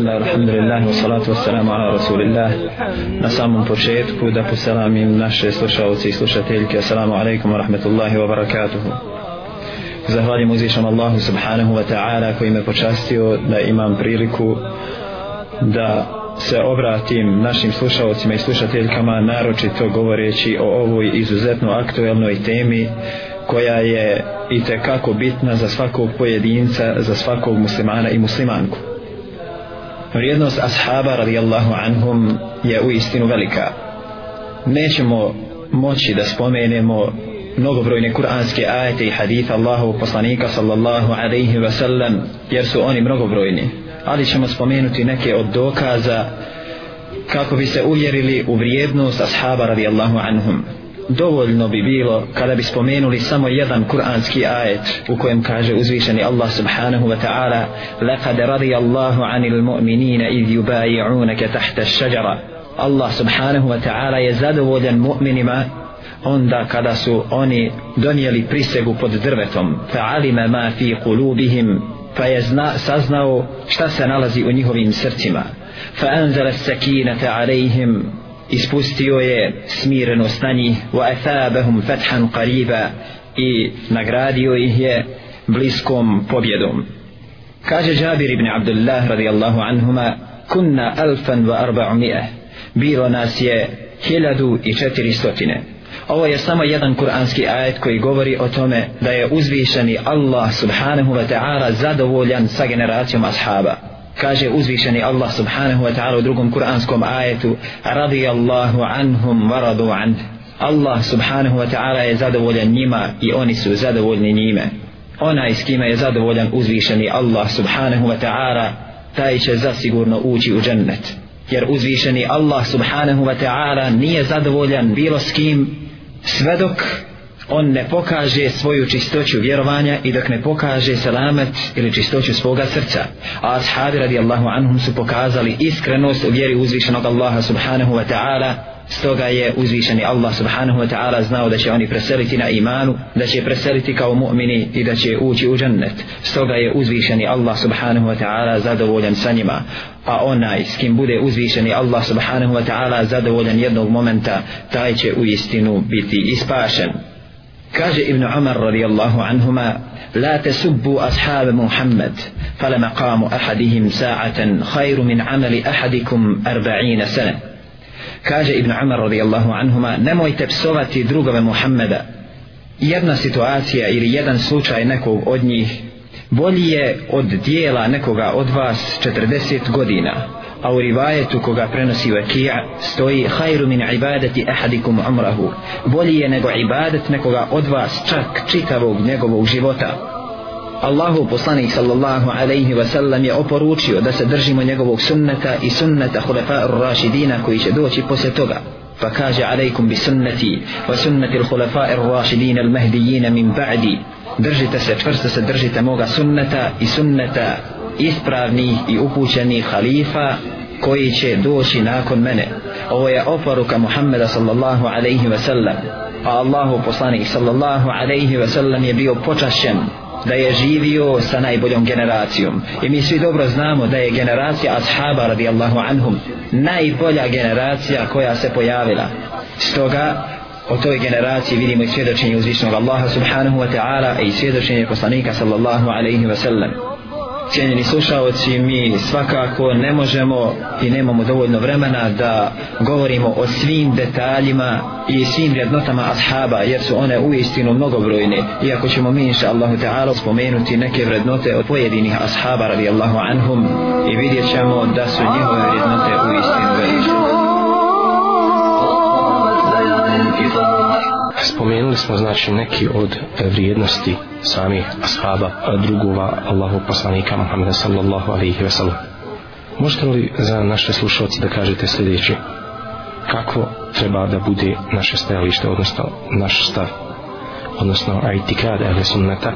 Bismillah, alhamdulillah, wa salatu wa salamu ala rasulillah. Na samom početku da poselamim naše slušalce i slušateljke. Assalamu alaikum wa rahmatullahi wa barakatuhu. Zahvaljujem uzvišam Allahu subhanahu wa ta'ala koji me počastio da imam priliku da se obratim našim slušalcima i slušateljkama naročito govoreći o ovoj izuzetno aktuelnoj temi koja je i kako bitna za svakog pojedinca, za svakog muslimana i muslimanku. Vrijednost ashaba radijallahu anhum je u istinu velika. Nećemo moći da spomenemo mnogobrojne kuranske ajete i haditha Allahu poslanika sallallahu alaihi wa sallam jer su oni mnogobrojni ali ćemo spomenuti neke od dokaza kako bi se uvjerili u vrijednost ashaba radijallahu anhum dovoljno bi bilo kada bi spomenuli samo jedan kuranski ajet u kojem kaže uzvišeni Allah subhanahu wa ta'ala laqad radiyallahu anil mu'minina idh إِذْ tahta ash-shajara. Allah subhanahu wa ta'ala je zadovoljan mu'minima onda kada su oni donijeli prisegu pod drvetom. فَعَلِمَ ma fi qulubihim pa je zna, saznao šta se nalazi u njihovim srcima. فَأَنْزَلَ as-sakinata 'alayhim ispustio je smirenost na njih wa athabahum fathan qariba i nagradio ih je bliskom pobjedom. Kaže Jabir ibn Abdullah radijallahu anhuma kunna alfan wa arba'umije bilo nas je hiljadu i četiri stotine. Ovo je samo jedan kuranski ajet koji govori o tome da je uzvišeni Allah subhanahu wa ta'ala zadovoljan sa generacijom ashaba kaže uzvišeni Allah subhanahu wa ta'ala u drugom kuranskom ajetu radijallahu anhum waradu an. Allah subhanahu wa ta'ala je zadovoljan njima i oni su zadovoljni njime. Onaj s kime je zadovoljan uzvišeni Allah subhanahu wa ta'ala taj će zasigurno ući u džennet. Jer uzvišeni Allah subhanahu wa ta'ala nije zadovoljan bilo s kim sve dok on ne pokaže svoju čistoću vjerovanja i dok ne pokaže selamet ili čistoću svoga srca. A ashabi radijallahu anhum su pokazali iskrenost u vjeri uzvišenog Allaha subhanahu wa ta'ala stoga je uzvišeni Allah subhanahu wa ta'ala znao da će oni preseliti na imanu, da će preseliti kao mu'mini i da će ući u džennet. Stoga je uzvišeni Allah subhanahu wa ta'ala zadovoljan sa njima. A onaj s kim bude uzvišeni Allah subhanahu wa ta'ala zadovoljan jednog momenta, taj će u istinu biti ispašen. Kaže Ibn Umar radijallahu anhuma, La tesubbu ashab Muhammed fala maqamu ahadihim sa'atan khairu min amali ahadikum arba'ina sana. Kaže Ibn Umar radijallahu anhuma, nemojte psovati drugove Muhammeda. Jedna situacija ili jedan slučaj nekog od njih bolji je od dijela nekoga od vas 40 godina a u rivajetu koga prenosi Vakija stoji hajru min ibadati ahadikum umrahu. Bolji je nego ibadet nekoga od vas čak čitavog njegovog života. Allahu poslanik sallallahu alaihi wa sallam je oporučio da se držimo njegovog sunneta i sunneta hulefa rašidina koji će doći poslije toga. Pa kaže alaikum bi sunneti wa sunneti hulefa rašidina al mahdijina min ba'di. Držite se, čvrsto se držite moga sunneta i sunneta ispravnih i upućenih halifa koji će doći nakon mene. Ovo je oporuka Muhammeda sallallahu alaihi wa sallam. A Allahu poslanik sallallahu alaihi wa sallam je bio počašćen da je živio sa najboljom generacijom. I mi svi dobro znamo da je generacija ashaba radijallahu anhum najbolja generacija koja se pojavila. Stoga o toj generaciji vidimo i svjedočenje uzvišnog Allaha subhanahu wa ta'ala i svjedočenje poslanika sallallahu alaihi wa sallam cijenjeni slušalci, mi svakako ne možemo i nemamo dovoljno vremena da govorimo o svim detaljima i svim vrednotama ashaba, jer su one u istinu mnogobrojne. Iako ćemo mi, inša Allahu Teala, spomenuti neke vrednote od pojedinih ashaba, radijallahu anhum, i vidjet ćemo da su njihove vrednote u istinu velike. Spomenuli smo znači neki od e, vrijednosti samih ashaba e, drugova Allahu poslanika Muhammeda sallallahu alaihi ve sellem. Možete li za naše slušalce da kažete sljedeće? Kako treba da bude naše stajalište, odnosno naš stav, odnosno aitikad ahli sunnata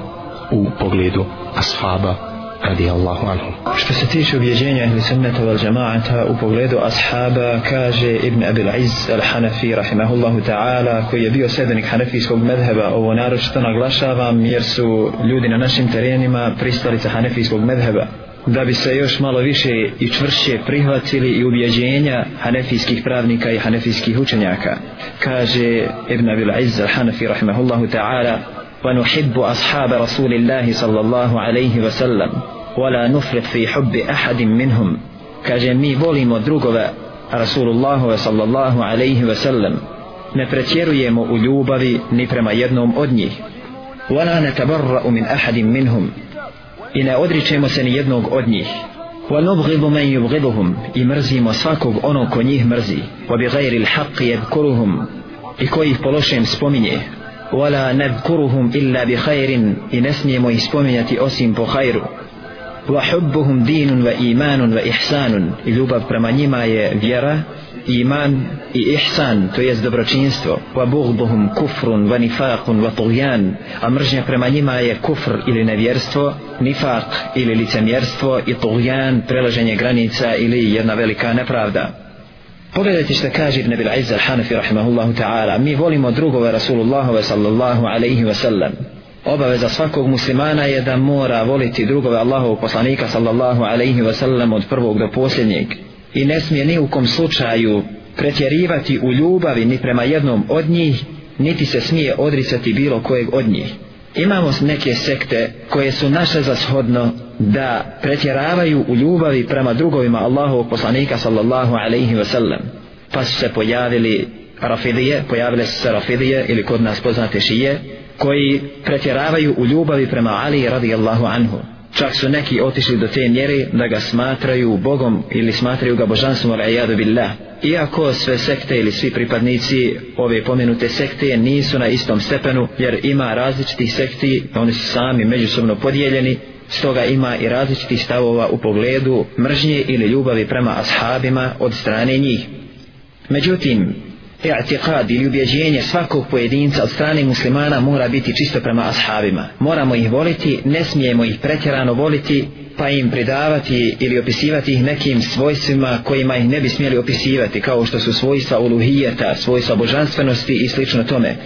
u pogledu ashaba radi Allahu anhu. Što se tiče objeđenja ili sunnata val jamaata u pogledu ashaba, kaže Ibn Abil Iz al-Hanafi rahimahullahu ta'ala, koji je bio sedbenik hanefijskog medheba, ovo naročito naglašavam jer su ljudi na našim terenima pristalica hanefijskog medheba. da bi se još malo više i čvršće prihvatili i ubjeđenja hanefijskih pravnika i hanefijskih učenjaka. Kaže Ibn Abil Izz al-Hanafi rahimahullahu ta'ala ونحب أصحاب رسول الله صلى الله عليه وسلم ولا نفرط في حب أحد منهم kaže mi volimo drugove Rasulullahove sallallahu alaihi ve sellem ne pretjerujemo u ljubavi ni prema jednom od njih wala natabarra'u min ahadin minhum i ne odričemo se ni jednog od njih ونبغض من يبغضهم i mrzimo svakog onog ko njih mrzi وبغير الحق يذكرهم i koji ih po lošem spominje ولا نذكرهم إلا بخير i ne smijemo ih spominjati osim po hajru وحبهم دين وإيمان وإحسان i ljubav prema njima je vjera iman i ihsan to jest dobročinstvo wa bughduhum kufrun wa nifaqun wa tughyan a mržnja prema njima je kufr ili nevjerstvo nifaq ili licemjerstvo i tughyan prelaženje granica ili jedna velika nepravda Pogledajte što kaže Ibn Abil Izz al-Hanafi rahimahullahu ta'ala. Mi volimo drugove Rasulullahove sallallahu alaihi wa sallam. Obaveza svakog muslimana je da mora voliti drugove Allahovog poslanika sallallahu alaihi wa sallam od prvog do posljednjeg. I ne smije ni u kom slučaju pretjerivati u ljubavi ni prema jednom od njih, niti se smije odricati bilo kojeg od njih. Imamo neke sekte koje su naše za shodno da pretjeravaju u ljubavi prema drugovima Allahovog poslanika sallallahu alaihi ve sellem Pa su se pojavili rafidije, pojavile su se rafidije ili kod nas poznate šije, koji pretjeravaju u ljubavi prema Ali radijallahu anhu. Čak su neki otišli do te mjere da ga smatraju Bogom ili smatraju ga božanstvom al billah. Iako sve sekte ili svi pripadnici ove pomenute sekte nisu na istom stepenu jer ima različitih sekti, oni su sami međusobno podijeljeni, stoga ima i različitih stavova u pogledu mržnje ili ljubavi prema ashabima od strane njih. Međutim, i'tiqad ili ubjeđenje svakog pojedinca od strane muslimana mora biti čisto prema ashabima. Moramo ih voliti, ne smijemo ih pretjerano voliti, pa im pridavati ili opisivati ih nekim svojstvima kojima ih ne bi smjeli opisivati, kao što su svojstva uluhijeta, svojstva božanstvenosti i slično tome.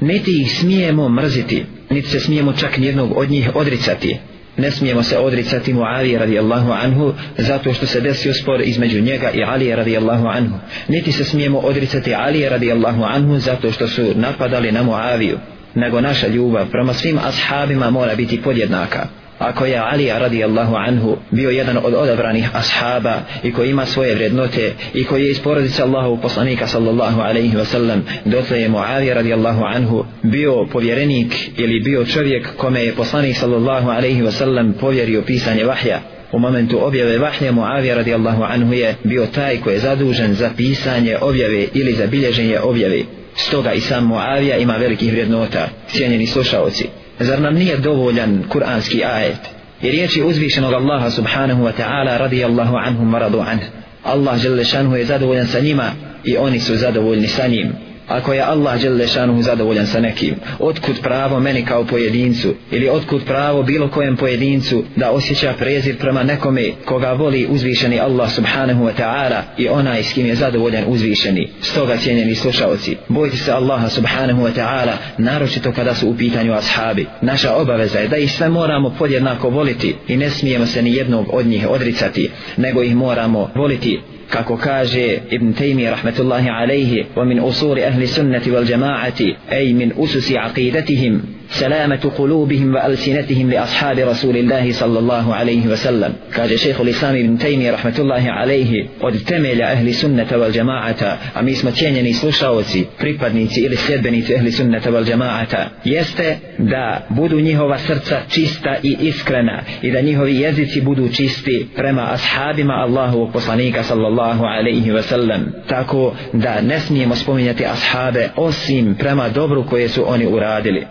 Niti ih smijemo mrziti, niti se smijemo čak nijednog od njih odricati, ne smijemo se odricati Muavije radijallahu anhu zato što se desio spor između njega i Ali radijallahu anhu. Niti se smijemo odricati Ali radijallahu anhu zato što su napadali na Muaviju. Nego naša ljubav prema svim ashabima mora biti podjednaka ako je Ali radijallahu anhu bio jedan od odabranih ashaba i koji ima svoje vrednote i koji je iz porodice Allahu poslanika sallallahu alaihi wasallam dotle je Muavija radijallahu anhu bio povjerenik ili bio čovjek kome je poslanik sallallahu alaihi wasallam povjerio pisanje vahja u momentu objave vahja Muavija radijallahu anhu je bio taj koji je zadužen za pisanje objave ili za bilježenje objave stoga i sam Muavija ima velikih vrednota cijenjeni slušaoci. Zar nam nije dovoljan kuranski ajet? I riječi uzvišenog Allaha subhanahu wa ta'ala radijallahu anhum maradu anh. Allah žele šanhu je zadovoljan sa njima i oni su zadovoljni sa njim ako je Allah Đelešanuhu zadovoljan sa nekim, otkud pravo meni kao pojedincu, ili otkud pravo bilo kojem pojedincu da osjeća prezir prema nekome koga voli uzvišeni Allah subhanahu wa ta'ala i onaj s kim je zadovoljan uzvišeni. Stoga cijenjeni slušalci, bojte se Allaha subhanahu wa ta'ala, naročito kada su u pitanju ashabi. Naša obaveza je da ih sve moramo podjednako voliti i ne smijemo se ni jednog od njih odricati, nego ih moramo voliti kako kaže Ibn Taymi rahmetullahi alaihi wa min usuri ahli sunnati wal jamaati ej min ususi aqidatihim سلامة قلوبهم وألسنتهم لأصحاب رسول الله صلى الله عليه وسلم كاج شيخ الإسلام ابن تيمية رحمة الله عليه od temelja ahli sunnata wal jamaata a mi smo cijenjeni slušaoci pripadnici ili sljedbenici ahli sunnata wal jamaata jeste da budu njihova srca čista i iskrena i da njihovi jezici budu čisti prema ashabima Allahovog poslanika sallallahu alaihi wa sallam tako da ne smijemo spominjati ashabe osim prema dobru koje su oni uradili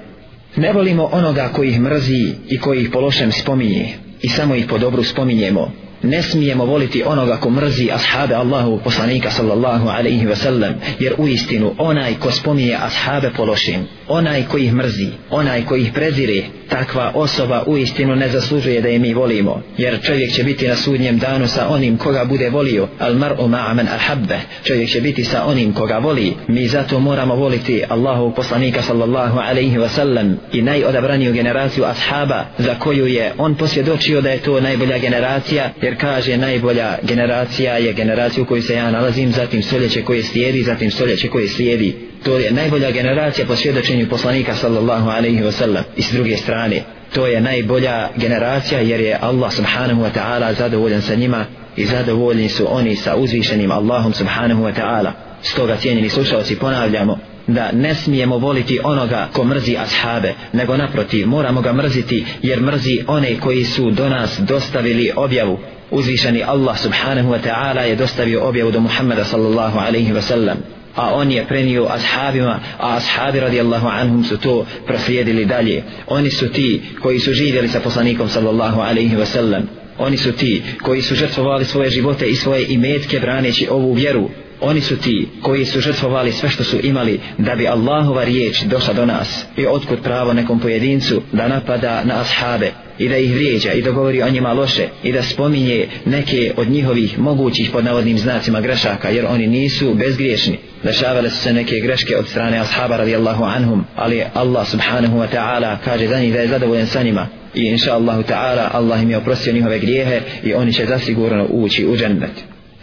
Ne volimo onoga koji ih mrzi i koji ih po lošem spominje i samo ih po dobru spominjemo. Ne smijemo voliti onoga ko mrzi ashabe Allahu poslanika sallallahu alaihi ve sellem jer u istinu onaj ko spominje ashabe po lošim, onaj koji ih mrzi, onaj koji ih prezire, takva osoba u istinu ne zaslužuje da je mi volimo jer čovjek će biti na sudnjem danu sa onim koga bude volio. Al mar'u ma'a man ahabbe čovjek će biti sa onim koga voli. Mi zato moramo voliti Allahu poslanika sallallahu alaihi ve sellem i najodabraniju generaciju ashaba za koju je on posvjedočio da je to najbolja generacija jer kaže najbolja generacija je generacija u kojoj se ja nalazim zatim stoljeće koje slijedi zatim stoljeće koje slijedi to je najbolja generacija po svjedočenju poslanika sallallahu alaihi wa sallam i s druge strane. To je najbolja generacija jer je Allah subhanahu wa ta'ala zadovoljan sa njima i zadovoljni su oni sa uzvišenim Allahom subhanahu wa ta'ala. Stoga cijenjeni slušalci ponavljamo da ne smijemo voliti onoga ko mrzi ashabe, nego naprotiv moramo ga mrziti jer mrzi one koji su do nas dostavili objavu. Uzvišeni Allah subhanahu wa ta'ala je dostavio objavu do Muhammeda sallallahu alaihi wa sallam a on je prenio ashabima, a ashabi radijallahu anhum su to proslijedili dalje. Oni su ti koji su živjeli sa poslanikom sallallahu alaihi wasallam. Oni su ti koji su žrtvovali svoje živote i svoje imetke braneći ovu vjeru. Oni su ti koji su žrtvovali sve što su imali da bi Allahova riječ došla do nas. I otkud pravo nekom pojedincu da napada na ashabe i da ih vrijeđa i da govori o njima loše i da spominje neke od njihovih mogućih pod navodnim znacima grešaka jer oni nisu bezgriješni. Dešavale su se neke greške od strane ashaba radijallahu anhum ali Allah subhanahu wa ta'ala kaže za njih da je zadovoljen sa njima i inša Allahu ta'ala Allah im je oprostio njihove grijehe i oni će zasigurno ući u džennet.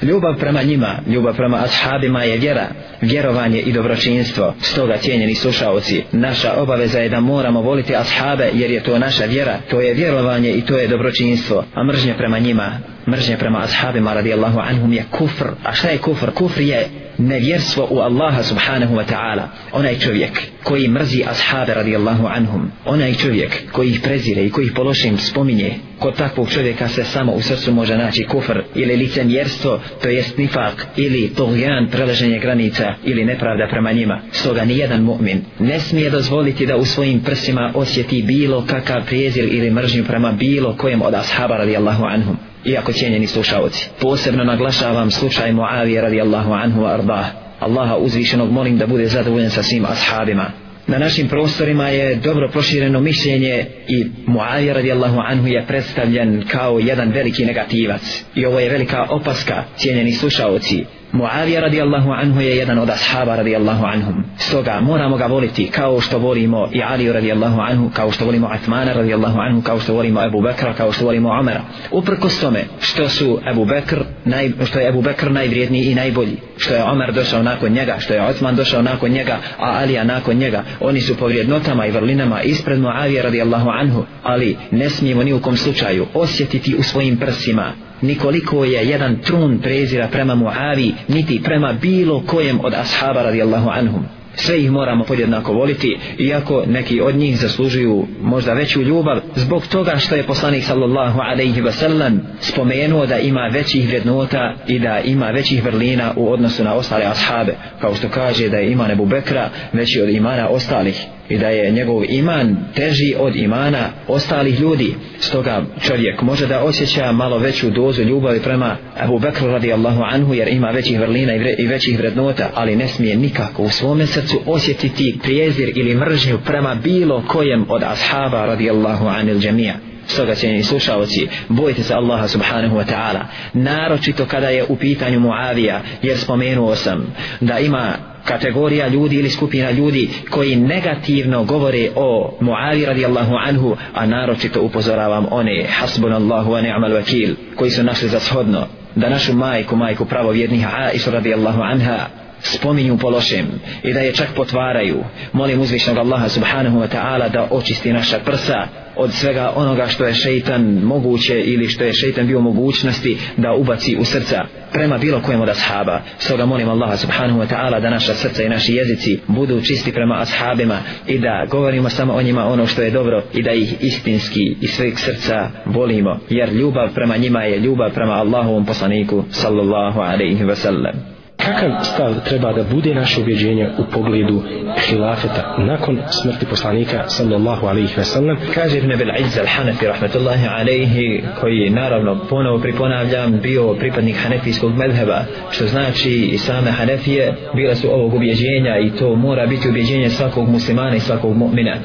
Ljubav prema njima, ljubav prema ashabima je vjera, vjerovanje i dobročinstvo. Stoga cijenjeni slušaoci, naša obaveza je da moramo voliti ashabe jer je to naša vjera, to je vjerovanje i to je dobročinstvo. A mržnje prema njima, mržnje prema ashabima radijallahu anhum je kufr. A šta je kufr? Kufr je nevjerstvo u Allaha subhanahu wa ta'ala. Onaj čovjek koji mrzi ashabe radijallahu anhum. Onaj čovjek koji ih prezire i koji ih pološim spominje. Kod takvog čovjeka se samo u srcu može naći kufr ili licemjerstvo to jest nifak ili togjan preleženje granica ili nepravda prema njima. Stoga nijedan mu'min ne smije dozvoliti da u svojim prsima osjeti bilo kakav prijezir ili mržnju prema bilo kojem od ashaba radijallahu anhum iako cijenjeni slušalci. Posebno naglašavam slučaj Muavije radijallahu anhu wa ardah. Allaha uzvišenog molim da bude zadovoljen sa svim ashabima. Na našim prostorima je dobro prošireno mišljenje i Muavija radijallahu anhu je predstavljen kao jedan veliki negativac. I ovo je velika opaska, cijenjeni slušalci. Muavija radijallahu anhu je jedan od ashaba radijallahu anhum. Stoga moramo ga voliti kao što volimo i Aliju radijallahu anhu, kao što volimo Atmana radijallahu anhu, kao što volimo Abu Bekra, kao što volimo Omera. Uprkos tome što su Abu Bekr, naj, što je Abu Bekr najvrijedniji i najbolji, što je Omer došao nakon njega, što je Otman došao nakon njega, a Alija nakon njega, oni su po vrijednotama i vrlinama ispred Muavija radijallahu anhu, ali ne smijemo ni u kom slučaju osjetiti u svojim prsima nikoliko je jedan trun prezira prema Muavi, niti prema bilo kojem od ashaba radijallahu anhum. Sve ih moramo podjednako voliti, iako neki od njih zaslužuju možda veću ljubav, zbog toga što je poslanik sallallahu alaihi wa sallam spomenuo da ima većih vrednota i da ima većih vrlina u odnosu na ostale ashabe, kao što kaže da je iman Ebu Bekra veći od imana ostalih i da je njegov iman teži od imana ostalih ljudi. Stoga čovjek može da osjeća malo veću dozu ljubavi prema Abu Bakr radijallahu anhu jer ima većih vrlina i većih vrednota, ali ne smije nikako u svome srcu osjetiti prijezir ili mržnju prema bilo kojem od ashaba radijallahu anil džemija. Stoga cijeni slušalci, bojite se Allaha subhanahu wa ta'ala, naročito kada je u pitanju Muavija, jer spomenuo sam da ima kategorija ljudi ili skupina ljudi koji negativno govore o Muavi radijallahu anhu, a naročito upozoravam one, hasbunallahu wa ni'mal vakil, koji su našli za shodno da našu majku, majku pravovjednih Aisha radijallahu anha, spominju po lošem i da je čak potvaraju. Molim uzvišnog Allaha subhanahu wa ta'ala da očisti naša prsa od svega onoga što je šeitan moguće ili što je šeitan bio mogućnosti da ubaci u srca prema bilo kojem od ashaba. Stoga molim Allaha subhanahu wa ta'ala da naša srca i naši jezici budu čisti prema ashabima i da govorimo samo o njima ono što je dobro i da ih istinski iz sveg srca volimo jer ljubav prema njima je ljubav prema Allahovom poslaniku sallallahu alaihi wa sallam kakav stav treba da bude naše objeđenje u pogledu hilafeta nakon smrti poslanika sallallahu alaihi ve sellem kaže Ibn Abil Izz al-Hanafi rahmetullahi alaihi koji naravno ponovo priponavljam bio pripadnik hanefijskog medheba što znači i same hanefije bile su ovog objeđenja i to mora biti objeđenje svakog muslimana i svakog mu'mina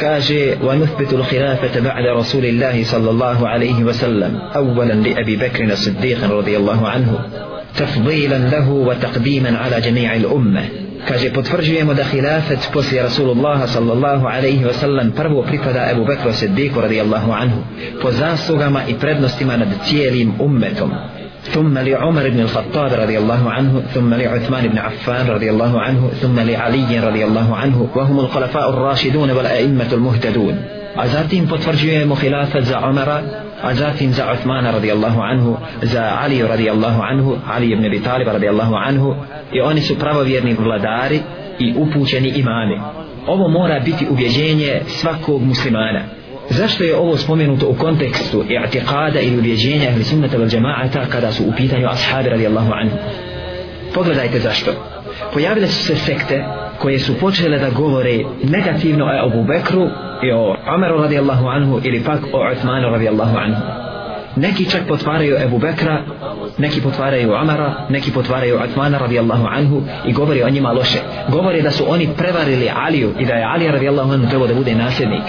kaže ونثبت الخلافة بعد رسول الله صلى الله عليه وسلم أولا لأبي بكر الصديق رضي الله عنه تفضيلا له وتقديما على جميع الأمة kaže potvrđujemo da hilafet poslije Rasulullah sallallahu alaihi wa sallam prvo pripada Ebu Bekru Siddiqu radijallahu anhu po zaslugama i prednostima nad cijelim ummetom ثم لعمر بن الخطاب رضي الله عنه ثم لعثمان بن عفان رضي الله عنه ثم لعلي رضي الله عنه وهم الخلفاء الراشدون والأئمة المهتدون a zatim potvrđujemo hilafet za Umara a zatim za Uthmana radijallahu anhu za Ali radijallahu anhu Ali ibn Abi Talib radijallahu anhu i oni su pravovjerni vladari i upućeni imami. Ovo mora biti ubjeđenje svakog muslimana. Zašto je ovo spomenuto u kontekstu i'tiqada ili ubjeđenja ahli sunnata vel džemaata kada su u pitanju ashabi radijallahu anhu? Pogledajte zašto. Pojavile su se sekte koje su počele da govore negativno o Abu Bekru i o Omeru radijallahu anhu ili pak o Uthmanu radijallahu anhu. Neki čak potvaraju Ebu Bekra neki potvaraju Omara neki potvaraju Uthmana radijallahu anhu i govori o njima loše. Govori da su oni prevarili Aliju i da je Ali radijallahu anhu trebao da bude nasljednik.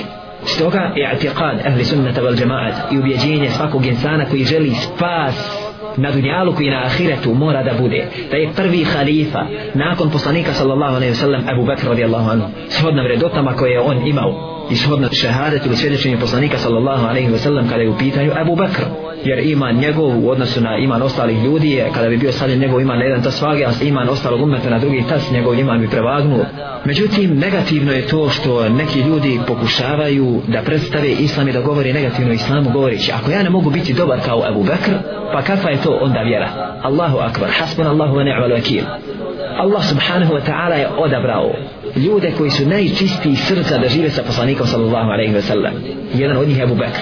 Stoga je atiqad ahli sunnata val džemaat i ubjeđenje svakog insana koji želi spas na dunjalu i na ahiretu mora da bude. Da je prvi halifa nakon poslanika sallallahu alaihi wasallam Abu Bakr radijallahu anhu. Shodno vredotama koje je on imao i shodno šehadetu u svjedočenju poslanika sallallahu alaihi wasallam kada je u pitanju Abu Bakr. Jer iman njegov u odnosu na iman ostalih ljudi je kada bi bio stavljen njegov iman na jedan tas vage a iman ostalog umeta na drugi tas njegov iman bi prevagnuo. Međutim negativno je to što neki ljudi pokušavaju da predstave islam i da govori negativno islamu govorići ako ja ne mogu biti dobar kao Abu Bakr pa kakva je to onda vjera. Allahu akbar. Hasbun Allahu wa ni'mal vakil. Allah subhanahu wa ta'ala je odabrao ljude koji su najčistiji srca da žive sa poslanikom sallallahu alaihi wa sallam. Jedan od njih je Abu Bakr.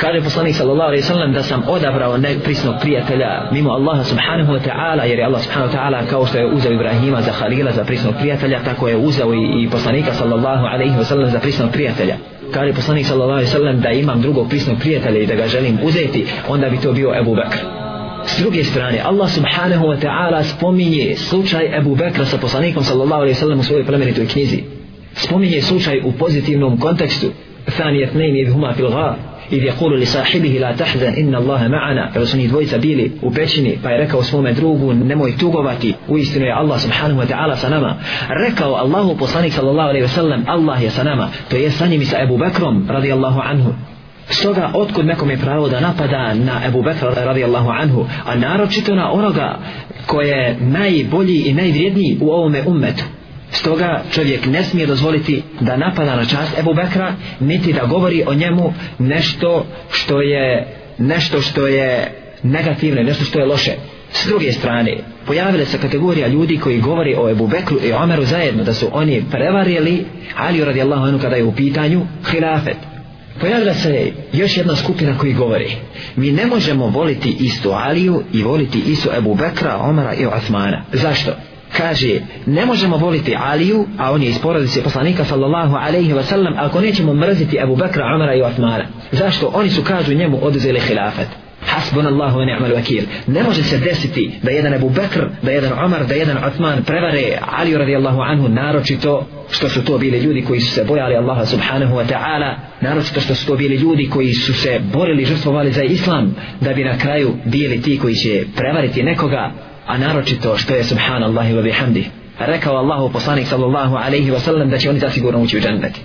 Kaže poslanik sallallahu alaihi sallam da sam odabrao neprisnog prijatelja mimo Allaha subhanahu wa ta'ala jer je Allah subhanahu wa ta'ala kao što je uzeo Ibrahima za Halila za prisnog prijatelja tako je uzeo i, i poslanika sallallahu alaihi wa sallam za prisnog prijatelja. Kaže poslanik sallallahu alaihi sallam da imam drugog prisnog prijatelja i da ga želim uzeti onda bi to bio Abu Bakr. S druge strane, Allah subhanahu wa ta'ala spominje slučaj Ebu Bekra sa poslanikom sallallahu alaihi sallam u svojoj plemenitoj knjizi. Spominje slučaj u pozitivnom kontekstu. Thani nejmi idh huma fil gar. Idh jakulu li sahibihi la tahzan inna Allahe ma'ana. Kada su njih dvojica bili u pećini, pa je rekao svome drugu, nemoj tugovati, u istinu je Allah subhanahu wa ta'ala sa nama. Rekao Allahu poslanik sallallahu alaihi sallam, Allah je sa nama. To je sa njim i sa Ebu Bekrom radijallahu anhu. Stoga, otkud nekom je pravo da napada na Ebu Bekra radijallahu anhu, a naročito na onoga koje je najbolji i najvrijedniji u ovome ummetu. Stoga čovjek ne smije dozvoliti da napada na čast Ebu Bekra, niti da govori o njemu nešto što je nešto što je negativno, nešto što je loše. S druge strane, pojavile se kategorija ljudi koji govori o Ebu Bekru i Omeru zajedno, da su oni prevarili Ali radijallahu anhu kada je u pitanju hilafet pojavila se još jedna skupina koji govori mi ne možemo voliti istu Aliju i voliti istu Ebu Bekra, Omara i Osmana zašto? kaže ne možemo voliti Aliju a on je iz porodice poslanika sallallahu alaihi wasallam, ako nećemo mrziti Ebu Bekra, Omara i Osmana zašto? oni su kažu njemu oduzeli hilafet hasbun Allahu wa ni'mal vakil. ne može se desiti da jedan Abu Bekr da jedan Umar da jedan Osman prevare Ali radijallahu anhu naročito što su to bili ljudi koji su se bojali Allaha subhanahu wa ta'ala naročito što su to bili ljudi koji su se borili žrtvovali za islam da bi na kraju bili ti koji će prevariti nekoga a naročito što je subhanallahi wa bihamdi rekao Allahu poslanik sallallahu alaihi wa sallam da će oni zasigurno ući u džanneti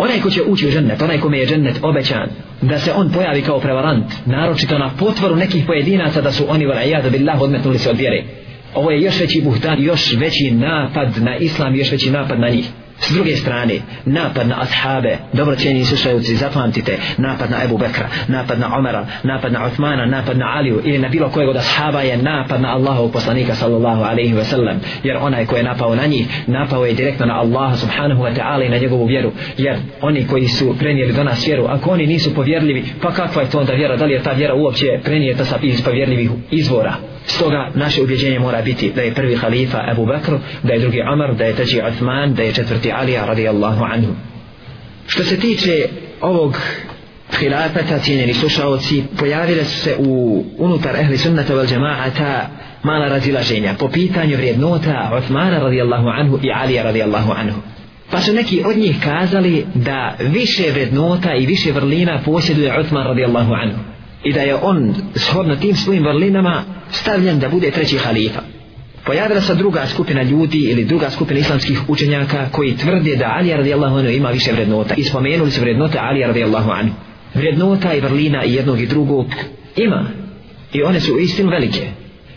onaj ko će ući u džennet, onaj kome je džennet obećan, da se on pojavi kao prevarant, naročito na potvoru nekih pojedinaca da su oni valajada billah odmetnuli se od vjere. Ovo je još veći buhtan, još veći napad na islam, još veći napad na njih. S druge strane, napad na ashabe, dobro cijeni slušajuci, zapamtite, napad na Ebu Bekra, napad na Omara, napad na Uthmana, napad na Aliju ili na bilo kojeg od ashaba je napad na Allahu poslanika sallallahu alaihi ve sellem, Jer onaj ko je napao na njih, napao je direktno na Allaha subhanahu wa ta'ala i na njegovu vjeru. Jer oni koji su prenijeli do nas vjeru, ako oni nisu povjerljivi, pa kakva je to onda vjera? Da li je ta vjera uopće prenijeta sa iz povjerljivih izvora? Stoga naše ubjeđenje mora biti da je prvi halifa Abu Bekr, da je drugi Omar, da je treći Uthman, da je četvrti Alija radijallahu anhu. Što se tiče ovog hilafeta, cijenjeni slušalci, pojavile su se u unutar ehli sunnata vel džemaata mala razilaženja po pitanju vrijednota Uthmana radijallahu anhu i Alija radijallahu anhu. Pa su neki od njih kazali da više vrednota i više vrlina posjeduje Uthman radijallahu anhu. I da je on shodno tim svojim vrlinama stavljen da bude treći halifa. Pojavila se druga skupina ljudi ili druga skupina islamskih učenjaka koji tvrde da Ali radijallahu anhu ima više vrednota. I spomenuli su vrednote Ali radijallahu anhu. Vrednota i vrlina i jednog i drugog ima. I one su istinu velike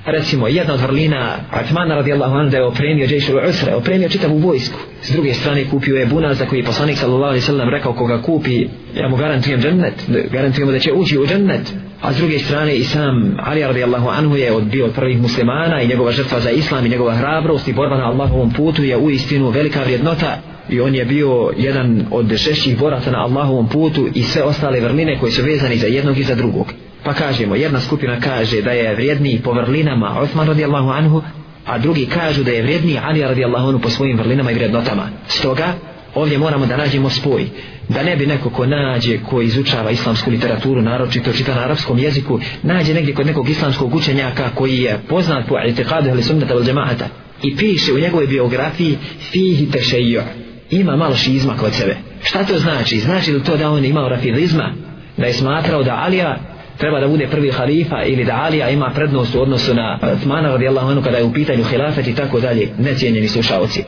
recimo jedna od vrlina Atmana radijallahu anhu da je opremio Džejšu Usre, opremio čitavu vojsku. S druge strane kupio je bunaz za koji je poslanik sallallahu alaihi sallam rekao koga kupi, ja mu garantujem džennet, garantujem da će ući u džennet. A s druge strane i sam Ali radijallahu anhu je od bio od prvih muslimana i njegova žrtva za islam i njegova hrabrost i borba na Allahovom putu je u istinu velika vrijednota i on je bio jedan od šešćih boraca na Allahovom putu i sve ostale vrline koje su vezani za jednog i za drugog. Pa kažemo, jedna skupina kaže da je vrijedniji po vrlinama Osman radijallahu anhu, a drugi kažu da je vrijedniji Ali radijallahu anhu po svojim vrlinama i vrijednotama. Stoga, ovdje moramo da nađemo spoj. Da ne bi neko ko nađe, ko izučava islamsku literaturu, naročito čita na arapskom jeziku, nađe negdje kod nekog islamskog učenjaka koji je poznat po itikadu ili sunnata ili džemahata i piše u njegovoj biografiji fihi tešejo. Ima malo šizma kod sebe. Šta to znači? Znači li to da on imao rafidizma? Da je smatrao da Alija treba da bude prvi halifa ili da Alija ima prednost u odnosu na Uthmana radijallahu anhu kada je u pitanju hilafet i tako dalje, necijenjeni slušalci.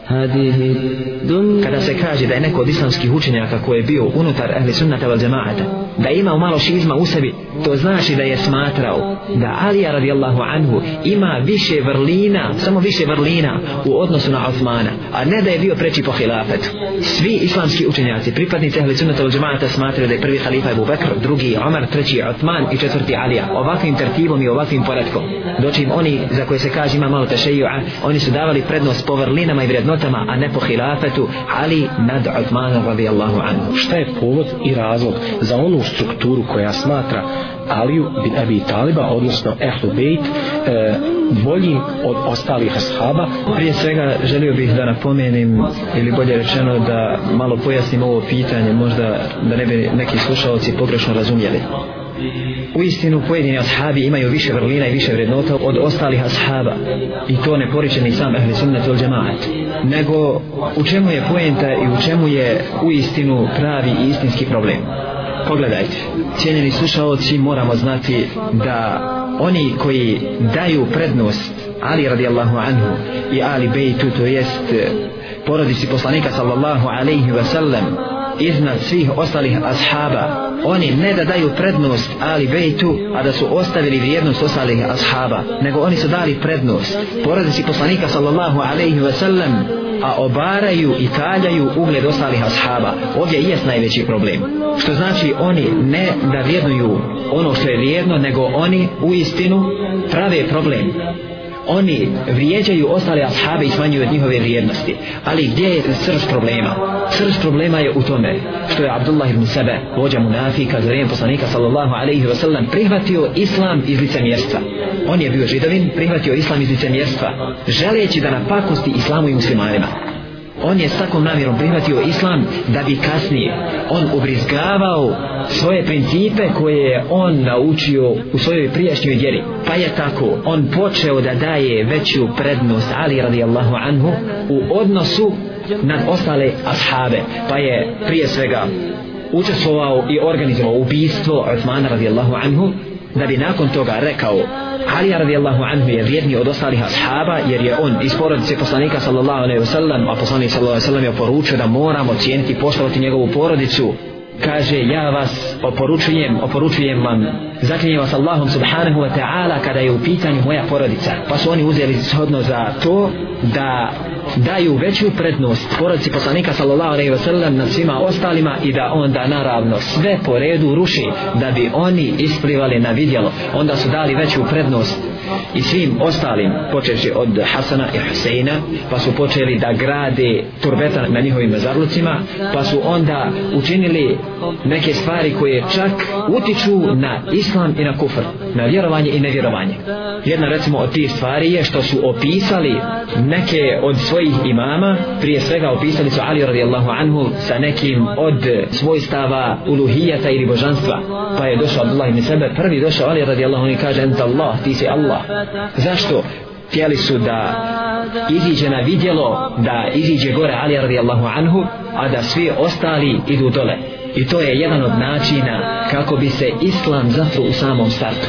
Kada se kaže da je neko od islamskih učenjaka koji je bio unutar ahli sunnata val džemaata, da ima malo šizma u sebi, to znači da je smatrao da Alija radijallahu anhu ima više vrlina, samo više vrlina u odnosu na Uthmana, a ne da je bio preći po hilafetu. Svi islamski učenjaci, pripadnici ahli sunnata val džemaata smatraju da je prvi halifa Abu Bakr, drugi Omar, treći Uthman i četvrti Alija. Ovakvim tertibom i ovakvim poredkom dočim oni za koje se kaže ima malo tešeju'a oni su davali prednost po vrlinama i vrednotama a ne po hilafetu Ali nad Uthmana radijallahu anhu. Šta je povod i razlog za onu strukturu koja smatra Aliju bin Abi Taliba odnosno Ehlu Bejt e, boljim od ostalih ashaba? Prije svega želio bih da napomenim ili bolje rečeno da malo pojasnim ovo pitanje možda da ne bi neki slušalci pogrešno razumjeli u istinu pojedini ashabi imaju više vrlina i više vrednota od ostalih ashaba. I to ne poriče ni sam ehli sunnet ili džemaat nego u čemu je poenta i u čemu je u istinu pravi i istinski problem? Pogledajte. Cijenjeni slušalci moramo znati da oni koji daju prednost Ali radijallahu anhu i Ali bejtu to jest eh, porodici poslanika sallallahu alaihi wasallam iznad svih ostalih ashaba oni ne da daju prednost Ali Bejtu a da su ostavili vrijednost ostalih ashaba nego oni su dali prednost. Porodici poslanika sallallahu alaihi ve sellem, a obaraju i taljaju ugled ostalih ashaba. Ovdje i jest najveći problem. Što znači oni ne da vrijednuju ono što je vrijedno nego oni u istinu prave problem oni vrijeđaju ostale ashabe i smanjuju od njihove vrijednosti. Ali gdje je srž problema? Srž problema je u tome što je Abdullah ibn Sebe, vođa munafika, za vrijeme poslanika sallallahu alaihi wa sallam, prihvatio islam iz licemjerstva. On je bio židovin, prihvatio islam iz licemjerstva, želeći da napakosti islamu i muslimanima on je s takvom namjerom prihvatio islam da bi kasnije on ubrizgavao svoje principe koje je on naučio u svojoj prijašnjoj vjeri. Pa je tako on počeo da daje veću prednost Ali radijallahu anhu u odnosu nad ostale ashabe. Pa je prije svega učestvovao i organizovao ubistvo Uthmana radijallahu anhu da bi nakon toga rekao Ali radijallahu anhu je vrijedniji od ostalih ashaba jer je on iz porodice poslanika sallallahu alaihi wasallam a poslanik sallallahu alaihi wasallam je poručio da moramo cijeniti poštovati njegovu porodicu. Kaže ja vas oporučujem oporučujem vam zaklinjem vas Allahom subhanahu wa ta'ala kada je u pitanju moja porodica. Pa su oni uzeli shodno za to da daju veću prednost porodci poslanika sallallahu alejhi ve sellem nad svima ostalima i da onda naravno sve po redu ruši da bi oni isplivali na vidjelo. Onda su dali veću prednost i svim ostalim počeši od Hasana i Huseina pa su počeli da grade turbeta na njihovim mezarlucima pa su onda učinili neke stvari koje čak utiču na islam i na kufr na vjerovanje i nevjerovanje. Jedna recimo od tih stvari je što su opisali neke od svojih imama prije svega opisali su Ali radijallahu anhu sa nekim od svojstava uluhijata ili božanstva. Pa je došao Abdullah ibn Sebe prvi došao Ali radijallahu anhu i kaže enta Allah ti si Allah zašto? Htjeli su da iziđe na vidjelo da iziđe gore Ali radijallahu anhu a da svi ostali idu dole. I to je jedan od načina kako bi se islam zatru u samom startu.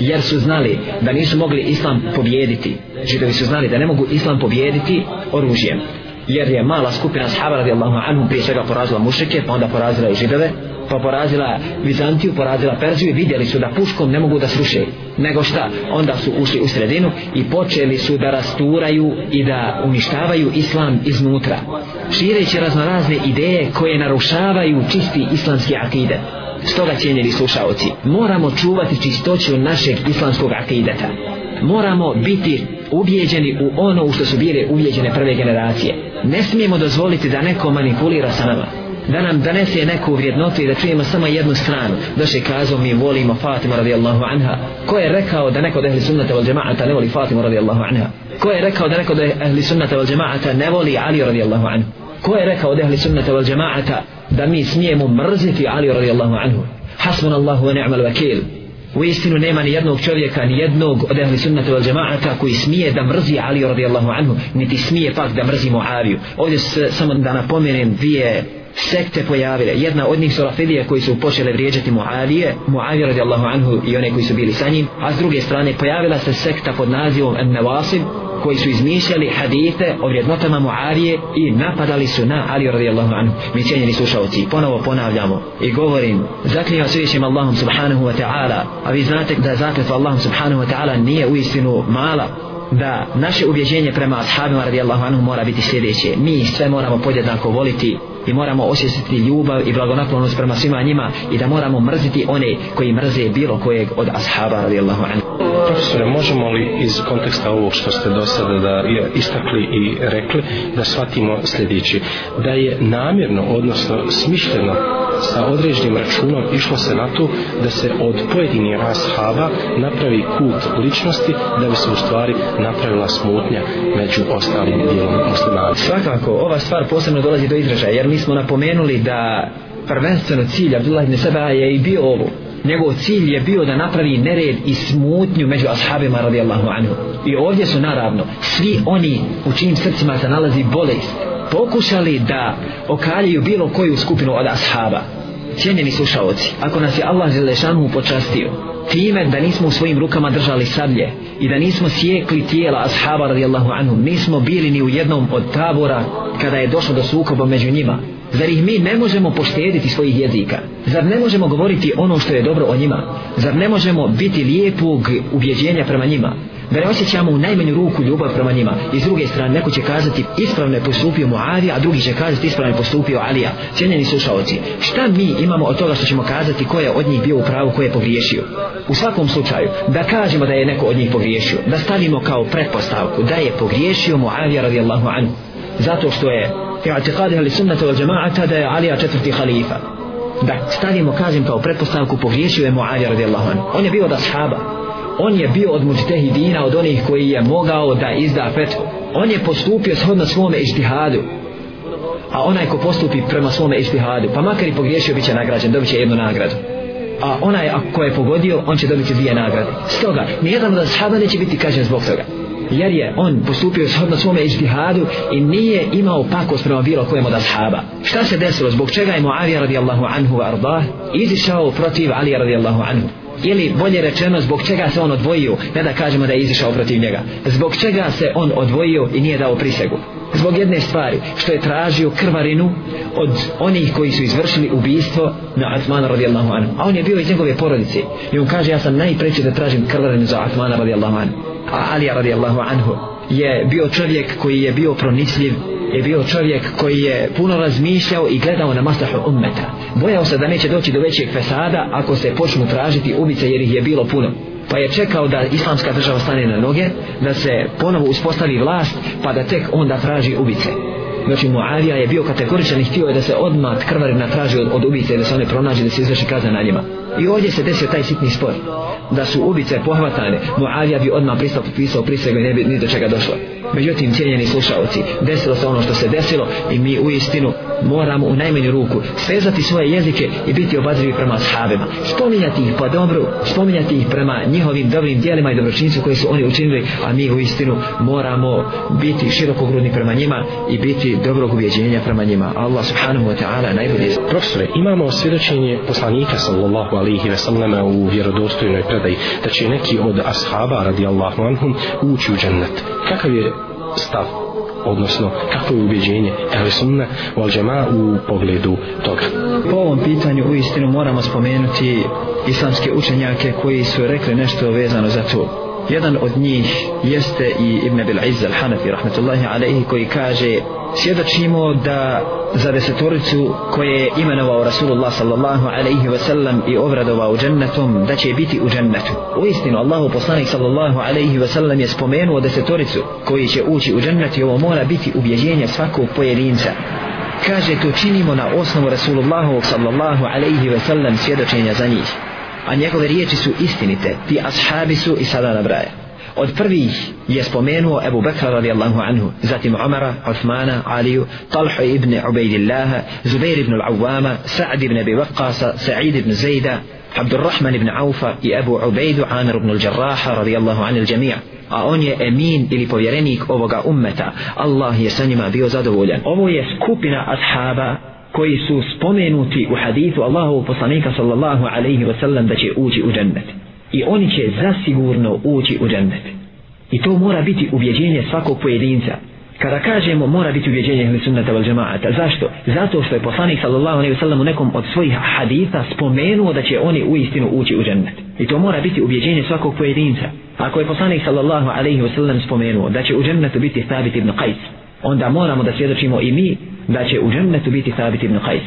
Jer su znali da nisu mogli islam pobjediti židovi znači, su znali da ne mogu islam pobjediti oružjem. Jer je mala skupina sahaba radijallahu anhu prije svega porazila mušike pa onda porazila i židove pa porazila Vizantiju, porazila Perziju i vidjeli su da puškom ne mogu da sruše. Nego šta, onda su ušli u sredinu i počeli su da rasturaju i da uništavaju islam iznutra šireći raznorazne ideje koje narušavaju čisti islamski akide. Stoga cijenjeni slušaoci moramo čuvati čistoću našeg islamskog akideta. Moramo biti ubijeđeni u ono u što su bile ubijeđene prve generacije. Ne smijemo dozvoliti da neko manipulira sa nama da nam donese neku vrijednotu i da čujemo samo jednu stranu. Došli kazao mi volimo Fatima radijallahu anha. Ko je rekao da neko od ehli sunnata wal džemaata ne voli Fatima radijallahu anha? Ko je rekao da neko od ehli sunnata wal džemaata ne voli Ali radijallahu anhu? Ko je rekao od ehli sunnata wal džemaata da mi smijemo mrziti Ali radijallahu anhu? Hasbun Allahu wa ni'mal vakil. u istinu nema ni jednog čovjeka ni jednog od ehli sunnata wal džemaata koji smije da mrzi Ali radijallahu anhu niti smije pak da mrzi Muaviju. Ovdje samo da napomenem dvije sekte pojavile. Jedna od njih su Rafidije koji su počele vrijeđati Muavije, Muavije radijallahu anhu i one koji su bili sa njim, a s druge strane pojavila se sekta pod nazivom An-Nawasib koji su izmišljali hadite o vrijednotama Muavije i napadali su na Ali radijallahu anhu. Mi cijenjeni slušalci, ponovo ponavljamo i govorim, zaklinjava svećim Allahom subhanahu wa ta'ala, a vi znate da zakletva Allahom subhanahu wa ta'ala nije u istinu mala, da naše ubjeđenje prema ashabima radijallahu anhu mora biti sljedeće. Mi sve moramo podjednako voliti i moramo osjetiti ljubav i blagonaklonost prema svima njima i da moramo mrziti one koji mrze bilo kojeg od ashaba radijallahu anhu. Profesore, možemo li iz konteksta ovog što ste do sada da istakli i rekli da shvatimo sljedeći da je namjerno, odnosno smišljeno sa određenim računom išlo se na to da se od pojedinih rashaba napravi kult ličnosti da bi se u stvari napravila smutnja među ostalim dijelom muslimana. Svakako, ova stvar posebno dolazi do izražaja jer mi smo napomenuli da prvenstveno cilj Abdullah ibn Seba je i bio ovo. Njegov cilj je bio da napravi nered i smutnju među ashabima radijallahu anhu. I ovdje su naravno svi oni u čijim srcima se nalazi bolest pokušali da okaljaju bilo koju skupinu od ashaba. Cijenjeni slušaoci, ako nas je Allah Želešanu počastio time da nismo u svojim rukama držali sablje i da nismo sjekli tijela ashaba radijallahu anhu nismo bili ni u jednom od tabora kada je došlo do sukoba među njima Zar ih mi ne možemo poštediti svojih jezika? Zar ne možemo govoriti ono što je dobro o njima? Zar ne možemo biti lijepog ubjeđenja prema njima? Da ne osjećamo u najmanju ruku ljubav prema njima? I s druge strane, neko će kazati ispravno je postupio Muavija, a drugi će kazati ispravno je postupio Alija. Cijenjeni slušalci, šta mi imamo od toga što ćemo kazati ko je od njih bio u pravu, ko je pogriješio? U svakom slučaju, da kažemo da je neko od njih pogriješio, da stavimo kao pretpostavku da je pogriješio Muavija radijallahu anhu. Zato što je i'tiqadi ahli sunnata wal jamaata da je Alija četvrti halifa. Da stavimo, kažem, kao pretpostavku pogriješio je Muavija radijallahu anhu. On je bio od ashaba. On je bio od muđtehidina, od onih koji je mogao da izda fetvu. On je postupio shodno svome ištihadu. A onaj ko postupi prema svome ištihadu, pa makar i pogriješio, bit će nagrađen, dobit će jednu nagradu. A onaj ako je pogodio, on će dobiti dvije nagrade. Stoga, nijedan od ashaba neće biti kažen zbog toga jer je on postupio shodno svome ištihadu i nije imao pakost prema bilo kojem od ashaba. Šta se desilo? Zbog čega je Muavija radijallahu anhu wa ardah izišao protiv Ali radijallahu anhu? Ili bolje rečeno zbog čega se on odvojio, ne da kažemo da je izišao protiv njega. Zbog čega se on odvojio i nije dao prisegu? Zbog jedne stvari, što je tražio krvarinu od onih koji su izvršili ubijstvo na Atmana radijallahu anhu. A on je bio iz njegove porodice. I on kaže, ja sam najpreći da tražim krvarinu za Atmana radijallahu anhu a Ali radijallahu anhu je bio čovjek koji je bio pronicljiv je bio čovjek koji je puno razmišljao i gledao na maslahu ummeta bojao se da neće doći do većeg fesada ako se počnu tražiti ubice jer ih je bilo puno pa je čekao da islamska država stane na noge da se ponovo uspostavi vlast pa da tek onda traži ubice Znači Muavija je bio kategoričan i htio je da se odmah krvarina traži od, od ubice da se one pronađe da se izvrši kazna na njima. I ovdje se desio taj sitni spor. da su ubice pohvatane, Muavija bi odmah pristao potpisao prisegu i ne bi ni do čega došlo. Međutim, cijenjeni slušalci, desilo se ono što se desilo i mi u istinu moramo u najmanju ruku svezati svoje jezike i biti obazrivi prema sahabima. Spominjati ih po dobru, spominjati ih prema njihovim dobrim dijelima i dobročinstvu koje su oni učinili, a mi u istinu moramo biti širokogrudni prema njima i biti dobrog ubjeđenja prema njima. Allah subhanahu wa ta'ala najbolje. Profesore, imamo svjedočenje poslanika sallallahu alihi ve sallama u vjerodostojnoj predaji da će neki od ashaba radijallahu anhum ući u džennet. Kakav je stav odnosno kako je ubjeđenje ehli sunna wal u pogledu toga. Po ovom pitanju u istinu moramo spomenuti islamske učenjake koji su rekli nešto vezano za to jedan od njih jeste i Ibn Abil Izz al-Hanafi rahmetullahi alaihi koji kaže svjedočimo da za desetoricu koje je imenovao Rasulullah sallallahu alaihi wa sallam i obradovao džennetom da će biti u džennetu. U istinu Allahu poslanik sallallahu alaihi wa sallam je spomenuo desetoricu koji će ući u džennet i ovo mora biti ubjeđenje svakog pojedinca. Kaže to činimo na osnovu Rasulullahu sallallahu alaihi wa sallam svjedočenja za njih a njegove riječi su istinite. Ti ashabi su i sada nabraje od prvih je spomenuo Ebu Bekra radijallahu anhu zatim Umara, Osmana, Aliju Talha ibn Ubejdillaha Zubair ibn al-Awwama Sa'd ibn Abi Waqqasa Sa'id ibn Zayda Abdurrahman ibn Aufa i Ebu Ubejdu Amir ibn al-Jarraha radijallahu anil džemija a on je emin ili povjerenik ovoga ummeta. Allah je sa njima bio zadovoljan. Ovo je skupina ashaba koji su spomenuti u hadithu Allahu poslanika sallallahu alaihi wa sallam da će ući u džennet. I oni će zasigurno ući u džennet. I to mora biti ubjeđenje svakog pojedinca. Kada kažemo mora biti ubjeđenje ili sunnata wal džemaata, zašto? Zato što je poslanik sallallahu alaihi wa sallam u nekom od svojih haditha spomenuo da će oni u istinu ući u džennet. I to mora biti ubjeđenje svakog pojedinca. Ako je poslanik sallallahu alaihi wa sallam spomenuo da će u džennetu biti Thabit ibn Qais, onda moramo da svjedočimo i mi da će u džennetu biti Thabit ibn Qais.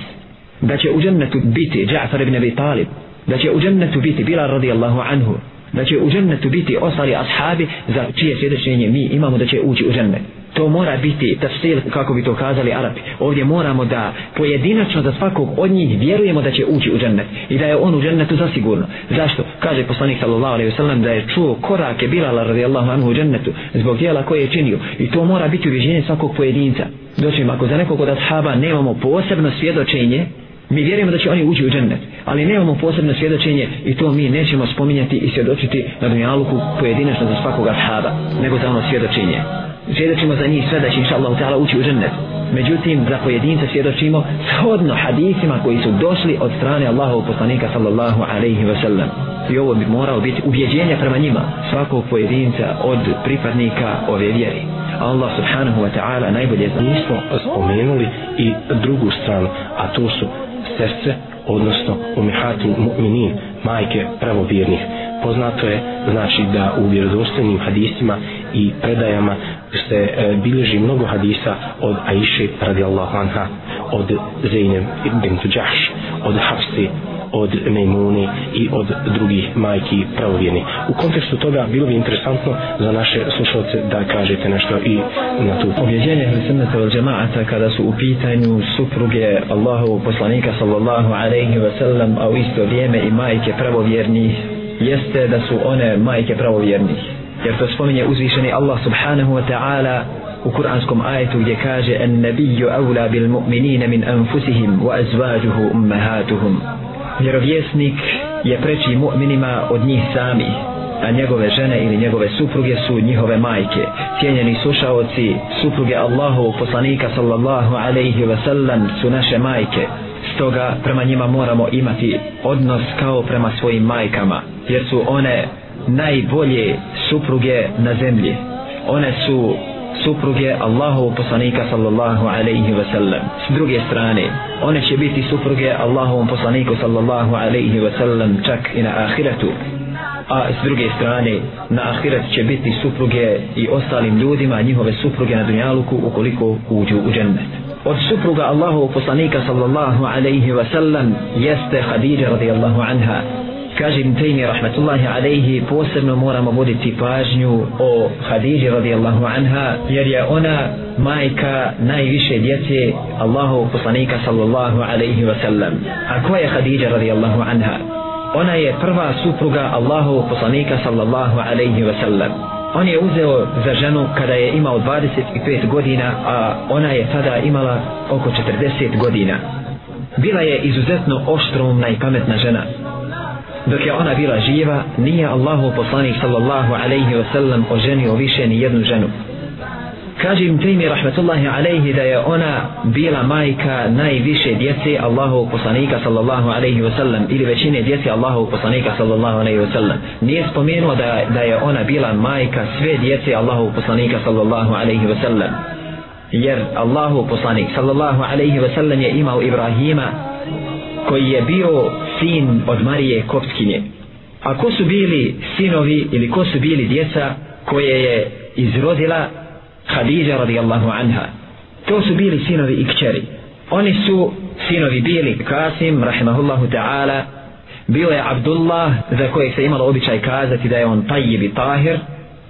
Da će u džennetu biti Ja'far ibn Abi Talib. Da će u džennetu biti Bilal radijallahu anhu. Da će u džennetu biti ostali ashabi za čije svjedočenje mi imamo da će ući u džennet. To mora biti tafsir kako bi to kazali Arapi. Ovdje moramo da pojedinačno za svakog od njih vjerujemo da će ući u džennet i da je on u džennetu zasigurno. Zašto? kaže poslanik sallallahu alaihi wasallam da je čuo korake Bilala radijallahu anhu u džennetu zbog dijela koje je činio i to mora biti uvježenje svakog pojedinca doćim ako za nekog od ashaba nemamo posebno svjedočenje mi vjerujemo da će oni ući u džennet ali nemamo posebno svjedočenje i to mi nećemo spominjati i svjedočiti na dunjaluku pojedinačno za svakog ashaba nego za ono svjedočenje. Svjedočimo za njih sve da će inša Allah ta'ala ući u džennet. Međutim za pojedinca svjedočimo shodno hadisima koji su došli od strane Allahov poslanika sallallahu alaihi wa sallam i ovo bi morao biti ubjeđenje prema njima svakog pojedinca od pripadnika ove vjeri Allah subhanahu wa ta'ala najbolje zna. Nismo spomenuli i drugu stranu, a to su sestre, odnosno umihati mu'minin, majke pravovjernih. Poznato je, znači da u vjerodostojnim hadisima i predajama se e, bilježi mnogo hadisa od Aisha radijallahu anha, od Zeynep ibn Tuđaš, od Hafsi od Mejmuni i od drugih majki pravovjerni. U kontekstu toga bilo bi interesantno za naše slušalce da kažete nešto i na tu. Objeđenje Hrisunata od džemaata kada su u pitanju supruge Allahovog poslanika sallallahu alaihi wa sallam, a u isto vrijeme i majke pravovjernih, jeste da su one majke pravovjernih. Jer to spominje uzvišeni Allah subhanahu wa ta'ala u kuranskom ajetu gdje kaže en nebiju aula bil mu'minina min anfusihim wa azvađuhu ummahatuhum vjerovjesnik je preći mu'minima od njih sami a njegove žene ili njegove supruge su njihove majke. Cijenjeni slušaoci supruge Allahu poslanika sallallahu alaihi ve sellem su naše majke. Stoga prema njima moramo imati odnos kao prema svojim majkama jer su one najbolje supruge na zemlji. One su supruge Allahovog poslanika sallallahu alaihi ve sellem. S druge strane, one će biti supruge Allahovom poslaniku sallallahu alaihi ve sellem čak i na ahiretu. A s druge strane, na ahiret će biti supruge i ostalim ljudima, njihove supruge na dunjaluku ukoliko uđu u džennet. Od supruga Allahovog poslanika sallallahu alaihi ve sellem jeste Khadija radijallahu anha kaže Ibn Taymi rahmetullahi alaihi posebno moramo voditi pažnju o Hadidži radijallahu anha jer je ona majka najviše djece Allahu poslanika sallallahu alaihi wasallam. a ko je Hadidja radijallahu anha ona je prva supruga Allahu poslanika sallallahu alaihi wasallam. on je uzeo za ženu kada je imao 25 godina a ona je tada imala oko 40 godina bila je izuzetno oštrumna i pametna žena dok je ona bila živa nije Allahu poslanik sallallahu alaihi wa sallam oženio više ni jednu ženu. Kaže im Tejmi rahmetullahi alaihi da je ona bila majka najviše djece Allahu poslanika sallallahu alaihi wa sallam ili većine djece Allahu poslanika sallallahu alaihi wa sallam nije spomenuo da, da je ona bila majka sve djece Allahu poslanika sallallahu alaihi wa sallam jer Allahu poslanik sallallahu alaihi wa sallam je imao Ibrahima koji je bio sin od Marije Kopskinje a ko su bili sinovi ili ko su bili djeca koje je izrodila Hadidja radijallahu anha? To su bili sinovi i kćeri. Oni su sinovi bili Kasim rahimahullahu ta'ala. Bio je Abdullah za kojeg se imalo običaj kazati da je on tajib i tahir.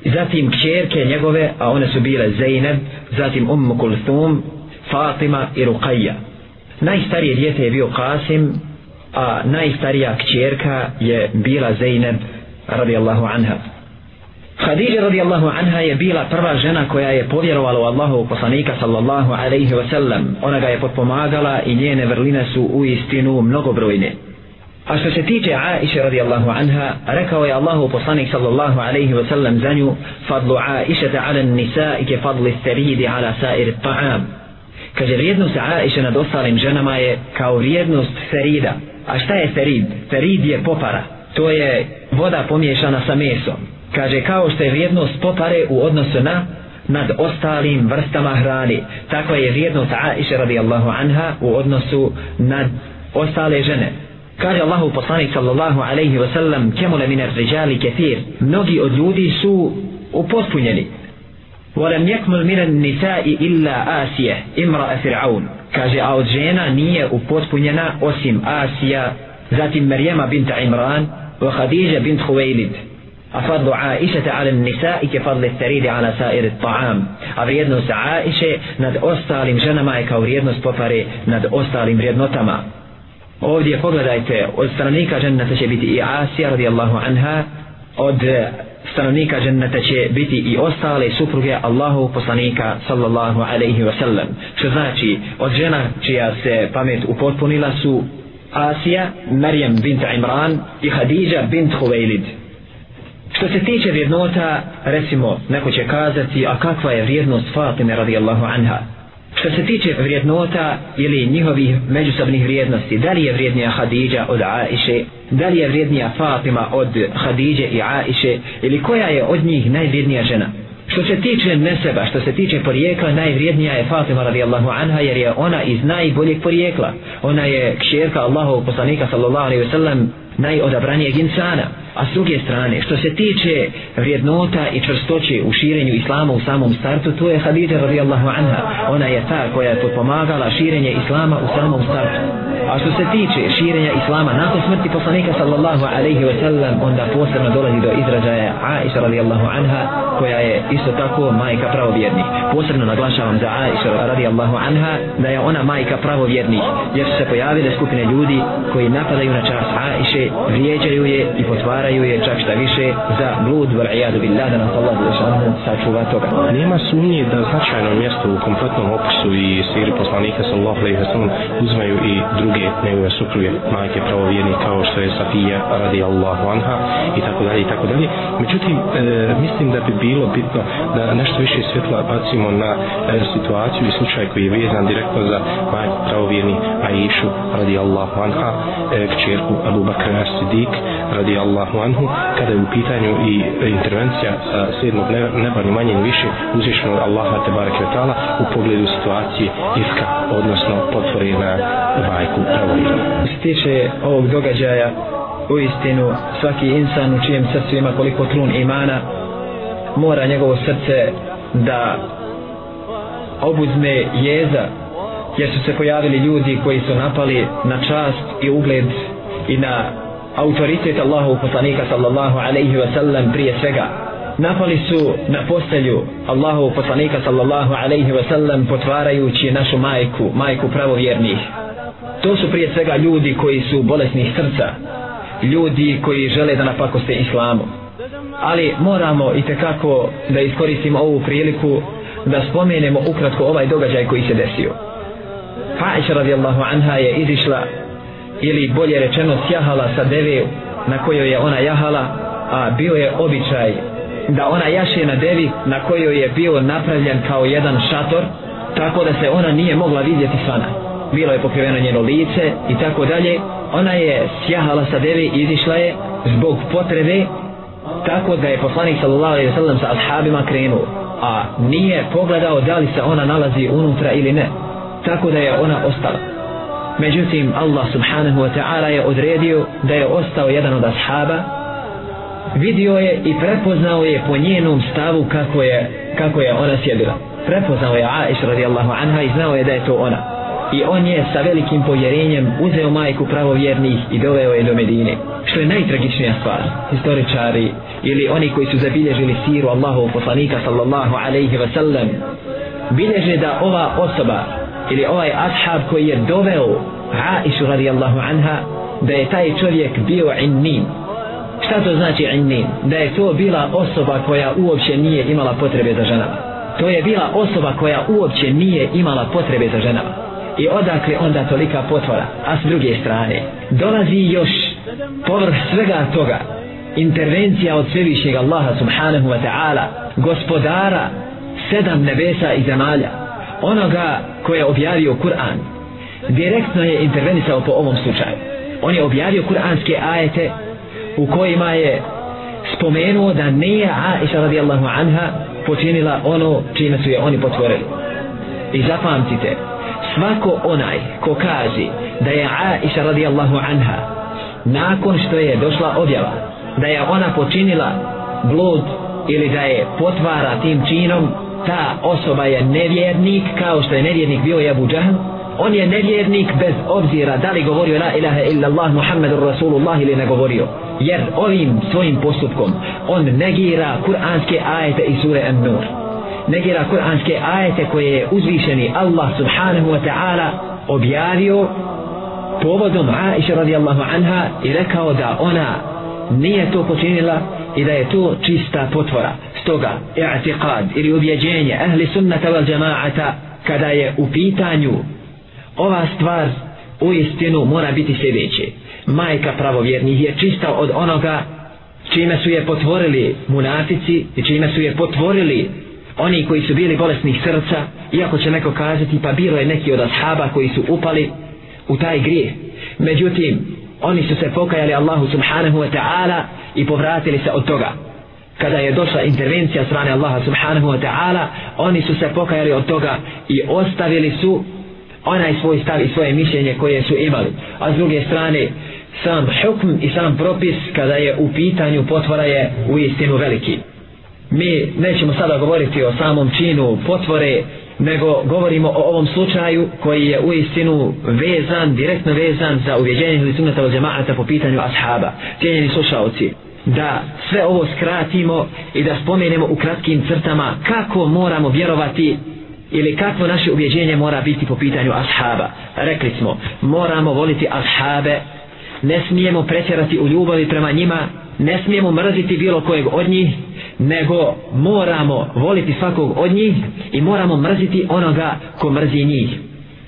Zatim kćerke njegove a one su bile Zeynep zatim Umm Kulthum Fatima i Ruqayya. Najstarije djete je bio Kasim a najstarija kćerka je bila Zeynep radijallahu anha Khadija radijallahu anha je bila prva žena koja je povjerovala u Allahu poslanika sallallahu alaihi wa sallam. Ona ga je potpomagala i njene vrline su u istinu mnogobrojne. A što se tiče Aisha radijallahu anha, rekao je Allahu poslanik sallallahu alaihi wa sallam za nju, fadlu Aisha ala nisa i ke fadli theridi ala sair ta'am. Kaže, vrijednost Aisha nad ostalim ženama je kao vrijednost serida, A šta je ferid? Ferid je popara. To je voda pomiješana sa mesom kaže kao što je vrijednost popare u odnosu na nad ostalim vrstama hrani tako je vrijednost Aisha radijallahu anha u odnosu nad ostale žene kaže Allahu poslanik sallallahu alaihi wa sallam kemule minar ređali kefir mnogi od ljudi su upotpunjeni ولم يكمل من النساء إلا آسية امرأة فرعون kaže a od žena nije upotpunjena osim Asija zatim Marijema bint Imran wa Khadija bint Huwailid a fadlu Aisha ala nisa i ke fadli staridi ala sair ta'am. A vrijednost Aisha nad ostalim ženama je kao vrijednost popare nad ostalim vrijednotama. Ovdje pogledajte od stranika ženata će biti i Asija radijallahu anha od stanovnika džennata će biti i ostale supruge Allahu poslanika sallallahu alaihi wa sallam što znači od žena čija se pamet upotpunila su Asija, Marijam bint Imran i Hadidža bint Huwailid Što se tiče vrijednota, recimo, neko će kazati, a kakva je vrijednost Fatime radijallahu anha? Što se tiče vrijednota ili njihovih međusobnih vrijednosti, da li je vrijednija Hadidža od Aiše, da li je vrijednija Fatima od Hadidže i Aiše, ili koja je od njih najvrijednija žena? Što se tiče neseba, što se tiče porijekla, najvrijednija je Fatima radijallahu anha jer je ona iz najboljeg porijekla. Ona je kšerka Allahov poslanika sallallahu alaihi wasallam najodabranijeg insana. A s druge strane, što se tiče vrijednota i čvrstoće u širenju islama u samom startu, to je Hadidja radijallahu anha. Ona je ta koja je potpomagala širenje islama u samom startu. A što se tiče širenja islama nakon smrti poslanika sallallahu alaihi wa sallam, onda posebno dolazi do izražaja Aisha radijallahu anha, koja je isto tako majka pravovjernih. Posebno naglašavam za Aisha radijallahu anha, da je ona majka pravovjernih, jer su se pojavile skupine ljudi koji napadaju na čas Aisha, vrijeđaju je i potvaraju stvaraju je čak šta više za blud vel ijadu billah da nas Allah Đelešanu sačuva toga. Nema sumnje da značajno mjesto u kompletnom opisu i siri poslanika sallahu alaihi wa sallam uzmaju i druge njegove supruge, majke pravovjerni kao što je Safija radi Allahu anha i tako dalje i tako dalje. Međutim, e, mislim da bi bilo bitno da nešto više svjetla bacimo na e, situaciju i slučaj koji je vezan direktno za majku pravovjerni Aishu radi Allahu anha, e, kćerku Abu Bakr Sidik radi Allahu anhu kada je u pitanju i intervencija sa sedmog neba ni manje ni više uzvišenog Allaha te barek ta'ala u pogledu situacije iska odnosno potvore na majku pravolina. Se tiče ovog događaja u istinu svaki insan u čijem srcu ima koliko trun imana mora njegovo srce da obuzme jeza jer su se pojavili ljudi koji su napali na čast i ugled i na autoritet Allahu poslanika sallallahu alaihi wa sallam prije svega. Napali su na postelju Allahu poslanika sallallahu alaihi wa sallam potvarajući našu majku majku pravovjernih. To su prije svega ljudi koji su bolesnih srca ljudi koji žele da napakoste islamu. Ali moramo i tekako da iskoristimo ovu priliku da spomenemo ukratko ovaj događaj koji se desio. Faiša radijallahu anha je izišla ili bolje rečeno sjahala sa deve na kojoj je ona jahala a bio je običaj da ona jaše na devi na kojoj je bio napravljen kao jedan šator tako da se ona nije mogla vidjeti svana bilo je pokriveno njeno lice i tako dalje. Ona je sjahala sa devi i izišla je zbog potrebe tako da je poslanik sallallahu alejhi ve sellem sa ashabima krenuo a nije pogledao da li se ona nalazi unutra ili ne. Tako da je ona ostala međutim Allah subhanahu wa ta'ala je odredio da je ostao jedan od ashaba vidio je i prepoznao je po njenom stavu kako je, kako je ona sjedila. Prepoznao je Aisha radijallahu anha i znao je da je to ona. I on je sa velikim povjerenjem uzeo majku pravovjernih i doveo je do Medine što je najtragičnija stvar. Historičari ili oni koji su zabilježili siru Allahu poslanika sallallahu alaihi wa sallam bilježe da ova osoba ili ovaj ashab koji je doveo Aishu radijallahu anha da je taj čovjek bio innin. Šta to znači innin? Da je to bila osoba koja uopće nije imala potrebe za ženama. To je bila osoba koja uopće nije imala potrebe za ženama. I odakle onda tolika potvora? A s druge strane dolazi još povrh svega toga intervencija od svevišnjeg Allaha subhanahu wa ta'ala gospodara sedam nebesa i zemalja onoga koje je objavio Kur'an. Direktno je intervenisao po ovom slučaju. On je objavio kuranske ajete u kojima je spomenuo da nije Aisha radijallahu anha počinila ono čime su je oni potvorili. I zapamtite svako onaj ko kaže da je Aisha radijallahu anha nakon što je došla objava da je ona počinila blud ili da je potvara tim činom ta osoba je nevjernik kao što je nevjernik bio je Abu Džahl on je nevjernik bez obzira da li govorio la ilaha illa Allah Muhammedur Rasulullah ili ne govorio. Jer ovim svojim postupkom on negira kuranske ajete i sure An-Nur. Negira kuranske ajete koje je uzvišeni Allah subhanahu wa ta'ala objavio povodom Aisha radijallahu anha i rekao da ona nije to počinila i da je to čista potvora. Stoga i'tiqad ili ubjeđenje ahli sunnata wal jamaata kada je u pitanju ova stvar u istinu mora biti sljedeće. Majka pravovjernih je čista od onoga čime su je potvorili munafici i čime su je potvorili oni koji su bili bolesnih srca iako će neko kazati pa bilo je neki od ashaba koji su upali u taj grije međutim oni su se pokajali Allahu subhanahu wa ta'ala i povratili se od toga. Kada je došla intervencija strane Allaha subhanahu wa ta'ala oni su se pokajali od toga i ostavili su onaj svoj stav i svoje mišljenje koje su imali. A s druge strane sam hukm i sam propis kada je u pitanju potvora je u istinu veliki. Mi nećemo sada govoriti o samom činu potvore nego govorimo o ovom slučaju koji je u istinu vezan, direktno vezan za uvjeđenje ili sunnata od džemaata po pitanju ashaba. Cijenjeni slušalci, da sve ovo skratimo i da spomenemo u kratkim crtama kako moramo vjerovati ili kakvo naše uvjeđenje mora biti po pitanju ashaba. Rekli smo, moramo voliti ashabe, ne smijemo pretjerati u ljubavi prema njima, ne smijemo mrziti bilo kojeg od njih, nego moramo voliti svakog od njih i moramo mrziti onoga ko mrzi njih.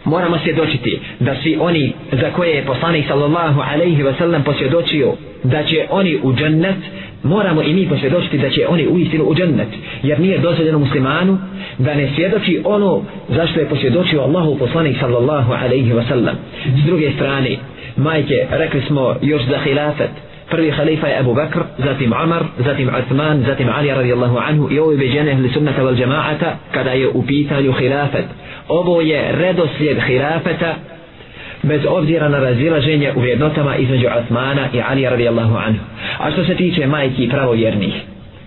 Moramo svjedočiti da svi oni za koje je poslanik sallallahu alaihi wa sallam posvjedočio da će oni u džennet, moramo i mi posvjedočiti da će oni u istinu u džennet. Jer nije dozvoljeno muslimanu da ne svjedoči ono zašto je posvjedočio Allahu poslanik sallallahu alaihi wa sallam. S druge strane, majke, rekli smo još za hilafet, prvi halifa je Abu Bakr, zatim Umar, zatim Osman, zatim Ali radijallahu anhu i ovo je beđene ahli sunnata val jamaata kada je u pitanju hilafet. Ovo je redoslijed hilafeta bez obzira na razilaženje u vrednotama između Osmana i Ali radijallahu anhu. A što se tiče majki pravovjernih,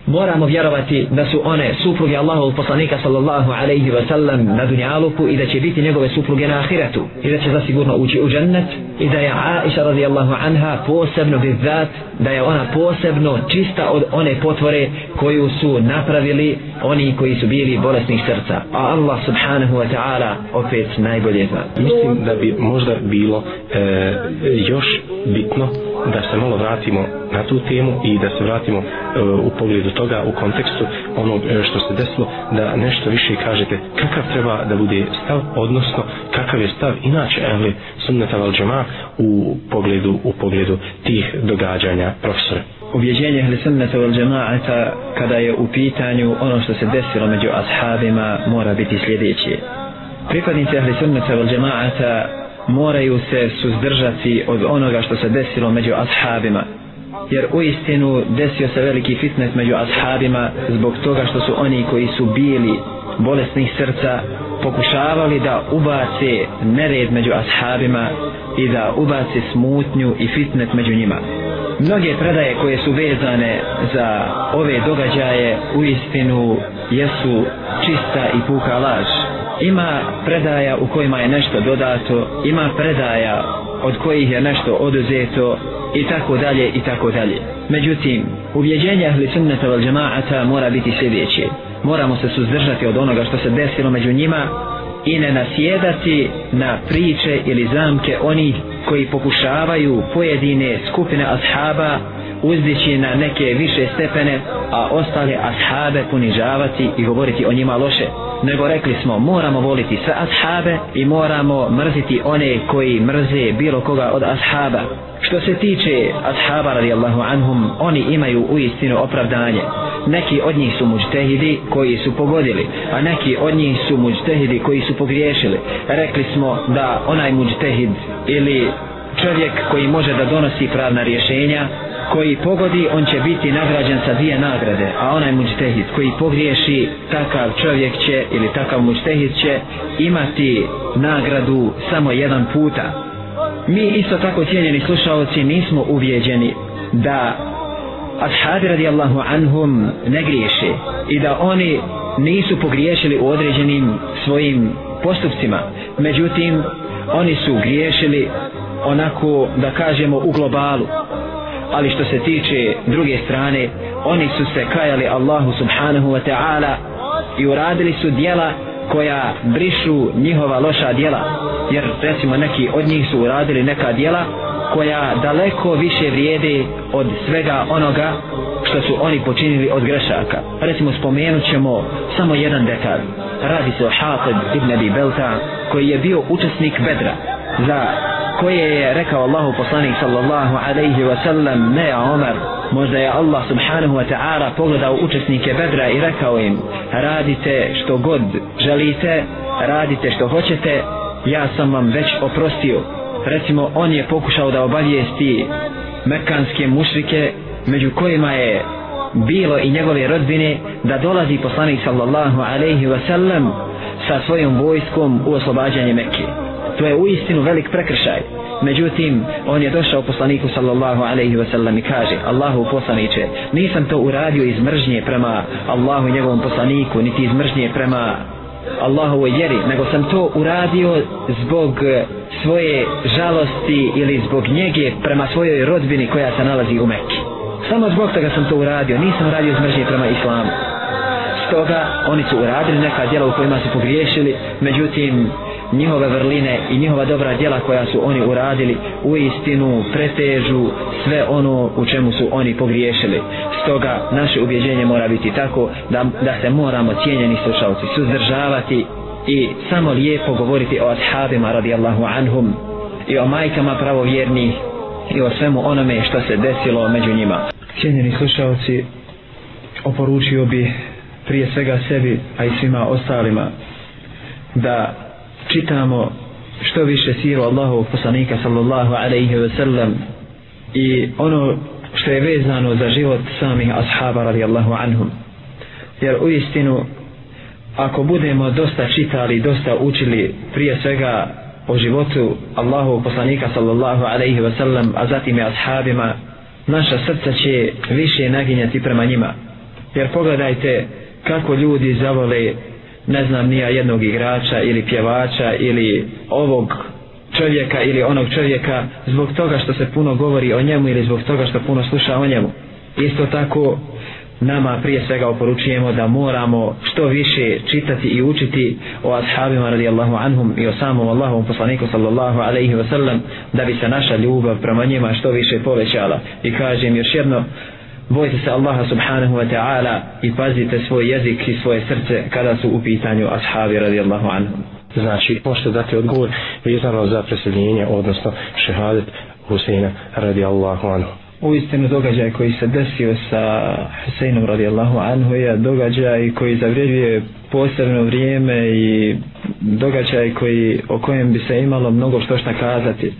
moramo vjerovati da su one supruge Allahovog poslanika sallallahu alaihi wa sallam na dunjaluku i da će biti njegove supruge na ahiretu i da će zasigurno ući u džennet i da je Aisha radijallahu anha posebno bizzat da je ona posebno čista od one potvore koju su napravili oni koji su bili bolesnih srca. A Allah subhanahu wa ta'ala opet najbolje zna. Mislim da bi možda bilo e, još bitno da se malo vratimo na tu temu i da se vratimo e, u pogledu toga u kontekstu onog e, što se desilo da nešto više kažete kakav treba da bude stav odnosno kakav je stav inače ehli sunnata val džema u pogledu u pogledu tih događanja profesore. Ubjeđenje ehli sunnata val džemaata kada je u pitanju ono što se desilo među ashabima mora biti sljedeće. Pripadnici ehli sunnata val džemaata moraju se suzdržati od onoga što se desilo među ashabima. Jer u istinu desio se veliki fitnet među ashabima zbog toga što su oni koji su bili bolesnih srca pokušavali da ubace nered među ashabima i da ubace smutnju i fitnet među njima. Mnoge predaje koje su vezane za ove događaje u istinu jesu čista i puka laž ima predaja u kojima je nešto dodato ima predaja od kojih je nešto oduzeto i tako dalje i tako dalje. Međutim ubjeđenje ahli sunnata val džemaata mora biti sljedeće. Moramo se suzdržati od onoga što se desilo među njima i ne nasjedati na priče ili zamke onih koji pokušavaju pojedine skupine ashaba uzdići na neke više stepene, a ostale ashabe ponižavati i govoriti o njima loše. Nego rekli smo, moramo voliti sve ashabe i moramo mrziti one koji mrze bilo koga od ashaba. Što se tiče ashaba radijallahu anhum, oni imaju u istinu opravdanje. Neki od njih su muđtehidi koji su pogodili, a neki od njih su muđtehidi koji su pogriješili. Rekli smo da onaj muđtehid ili čovjek koji može da donosi pravna rješenja koji pogodi on će biti nagrađen sa dvije nagrade a onaj muđtehid koji pogriješi takav čovjek će ili takav muđtehid će imati nagradu samo jedan puta. Mi isto tako cijenjeni slušalci nismo uvjeđeni da ashabi radijallahu anhum ne griješe i da oni nisu pogriješili u određenim svojim postupcima. Međutim oni su griješili onako da kažemo u globalu ali što se tiče druge strane oni su se kajali Allahu subhanahu wa ta'ala i uradili su dijela koja brišu njihova loša dijela. Jer recimo neki od njih su uradili neka dijela koja daleko više vrijede od svega onoga što su oni počinili od grešaka. Recimo spomenut ćemo samo jedan detalj. Radi se o Hatib ibn Abi Belta koji je bio učesnik Bedra za koje je rekao Allahu poslanik sallallahu alaihi wa sallam ne a Omer možda je Allah subhanahu wa ta'ala pogledao učesnike Bedra i rekao im radite što god želite radite što hoćete ja sam vam već oprostio. Recimo on je pokušao da obavijesti mekanske mušrike među kojima je bilo i njegove rodbine da dolazi poslanik sallallahu alaihi wa sallam sa svojom vojskom u oslobađanje Mekke to je uistinu velik prekršaj. Međutim on je došao poslaniku sallallahu alaihi ve sellem i kaže Allahu poslaniće nisam to uradio iz mržnje prema Allahu i njegovom poslaniku niti iz mržnje prema Allahovoj vjeri nego sam to uradio zbog e, svoje žalosti ili zbog njege prema svojoj rodbini koja se nalazi u Mekki. Samo zbog toga sam to uradio nisam radio iz mržnje prema islamu. Stoga oni su uradili neka djela u kojima su pogriješili međutim njihove vrline i njihova dobra djela koja su oni uradili u istinu pretežu sve ono u čemu su oni pogriješili. Stoga naše ubjeđenje mora biti tako da, da se moramo cijenjeni slušalci suzdržavati i samo lijepo govoriti o ashabima radijallahu anhum i o majkama pravovjernih i o svemu onome što se desilo među njima. Cijenjeni slušalci oporučio bi prije svega sebi a i svima ostalima da čitamo što više siru Allahovog poslanika sallallahu alaihi ve sellem i ono što je vezano za život samih ashaba radijallahu anhum. Jer u istinu ako budemo dosta čitali dosta učili prije svega o životu Allahovog poslanika sallallahu alaihi ve sellem a zatim i ashabima naša srca će više naginjati prema njima. Jer pogledajte kako ljudi zavole ne znam nija jednog igrača ili pjevača ili ovog čovjeka ili onog čovjeka zbog toga što se puno govori o njemu ili zbog toga što puno sluša o njemu. Isto tako nama prije svega oporučujemo da moramo što više čitati i učiti o ashabima radijallahu anhum i o samom Allahovom poslaniku sallallahu alaihi wa sallam da bi se naša ljubav prema njima što više povećala. I kažem još jedno bojte se Allaha subhanahu wa ta'ala i pazite svoj jezik i svoje srce kada su u pitanju ashabi radijallahu anhum Znači, možete dati odgovor vezano za preseljenje, odnosno šehadet Huseina radijallahu anhu u istinu događaj koji se desio sa Huseinom radijallahu anhu je događaj koji zavređuje posebno vrijeme i događaj koji, o kojem bi se imalo mnogo što šta kazati.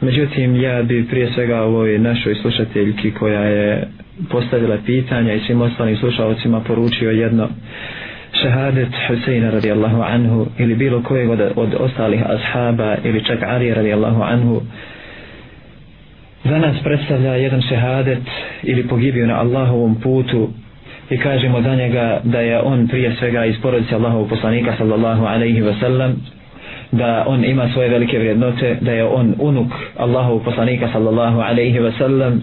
Međutim, ja bi prije svega ovoj našoj slušateljki koja je postavila pitanja i svim ostalim slušalcima poručio jedno. Šehadet Huseina radijallahu anhu ili bilo kojeg od, od ostalih ashaba ili čak Ali radijallahu anhu za nas predstavlja jedan šehadet ili pogibio na Allahovom putu i kažemo za njega da je on prije svega iz porodice Allahovog poslanika sallallahu alaihi wasallam da on ima svoje velike vrijednote da je on unuk Allahovog poslanika sallallahu alaihi wasallam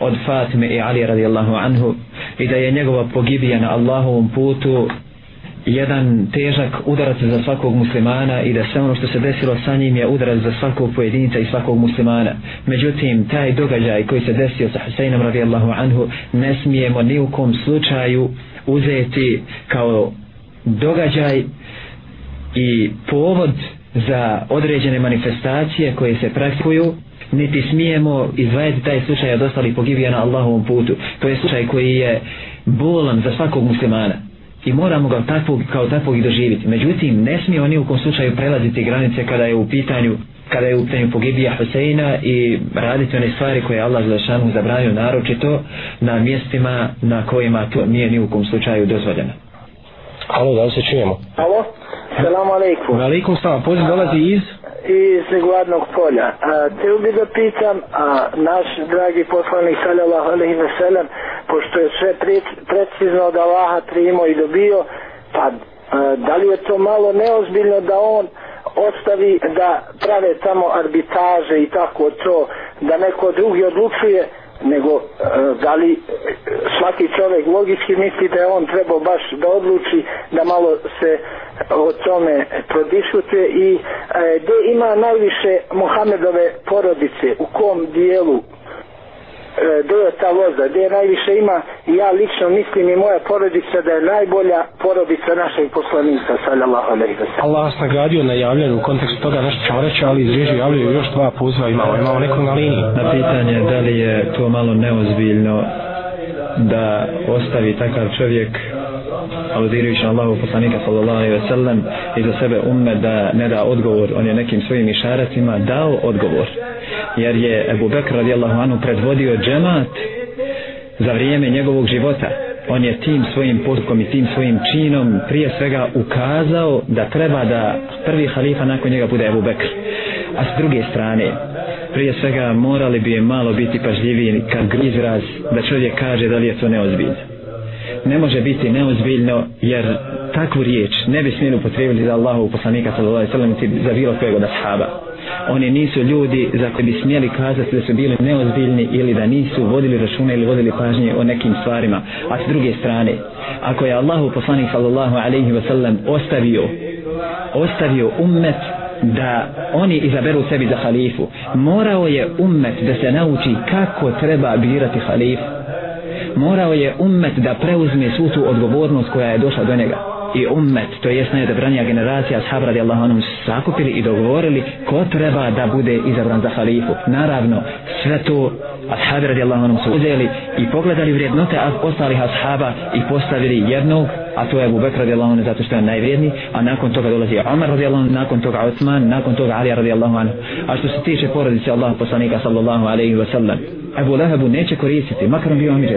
od Fatime i Ali radijallahu anhu i da je njegova pogibija na Allahovom putu jedan težak udarac za svakog muslimana i da sve ono što se desilo sa njim je udarac za svakog pojedinca i svakog muslimana. Međutim, taj događaj koji se desio sa Husainom radijallahu anhu ne smijemo ni u kom slučaju uzeti kao događaj i povod za određene manifestacije koje se praktikuju niti smijemo izvajati taj slučaj od ostalih pogibija na Allahovom putu. To je slučaj koji je bolan za svakog muslimana i moramo ga takvog, kao takvog i doživiti. Međutim, ne smije oni u kom slučaju prelaziti granice kada je u pitanju kada je u pitanju pogibija Huseina i raditi one stvari koje je Allah Zalašanu zabranio naročito na mjestima na kojima to nije ni u kom slučaju dozvoljeno. Alo, da se čujemo? Alo, salam alaikum. Alaikum salam, poziv dolazi iz? Iz gladnog polja. A, te bi da pitam, a, naš dragi poslanik sallallahu alaihi wa sallam, pošto je sve precizno od Allaha primio i dobio, pa da li je to malo neozbiljno da on ostavi da prave tamo arbitraže i tako to, da neko drugi odlučuje, nego e, da li e, svaki čovjek logički misli da je on trebao baš da odluči da malo se e, o tome prodišutuje i gdje ima najviše Mohamedove porodice, u kom dijelu gdje je ta voza, gdje je najviše ima i ja lično mislim i moja porodica da je najbolja porodica našeg poslanika sallallahu alaihi wa sallam. Allah vas nagradio na javljanju u kontekstu toga nešto ćemo reći, ali iz režije javljaju još dva poziva imamo, imamo neko na liniji. Na pitanje da li je to malo neozbiljno da ostavi takav čovjek aludirajući na Allahu poslanika sallallahu alaihi wa sallam i za sebe umme da ne da odgovor on je nekim svojim išaratima dao odgovor jer je Ebu Bekr radijallahu anhu predvodio džemat za vrijeme njegovog života. On je tim svojim postupkom i tim svojim činom prije svega ukazao da treba da prvi halifa nakon njega bude Ebu Bekr. A s druge strane prije svega morali bi je malo biti pažljiviji kad izraz da čovjek kaže da li je to neozbiljno. Ne može biti neozbiljno jer takvu riječ ne bi smjeli upotrebili za Allahu poslanika sallallahu alejhi ve sellem za bilo kojeg od ashaba oni nisu ljudi za koje bi smjeli kazati da su bili neozbiljni ili da nisu vodili računa ili vodili pažnje o nekim stvarima. A s druge strane ako je Allahu poslanik sallallahu alejhi ve sellem ostavio ostavio ummet da oni izaberu sebi za halifu morao je ummet da se nauči kako treba birati halifu. Morao je ummet da preuzme svu tu odgovornost koja je došla do njega i ummet, to jest najodabranija generacija ashab radijallahu anhum sakupili i dogovorili ko treba da bude izabran za halifu. Naravno, sve to ashabi radijallahu anhum su uzeli i pogledali vrijednote ostalih ashaba i postavili jednog, a to je Abu Bekr radijallahu anhu zato što je najvrijedniji, a nakon toga dolazi Omar radijallahu anhu, nakon toga Osman, nakon toga Ali radijallahu anhu. A što se tiče porodice Allah poslanika sallallahu alaihi wa sallam, Abu Lehebu neće koristiti, makar on bio Amir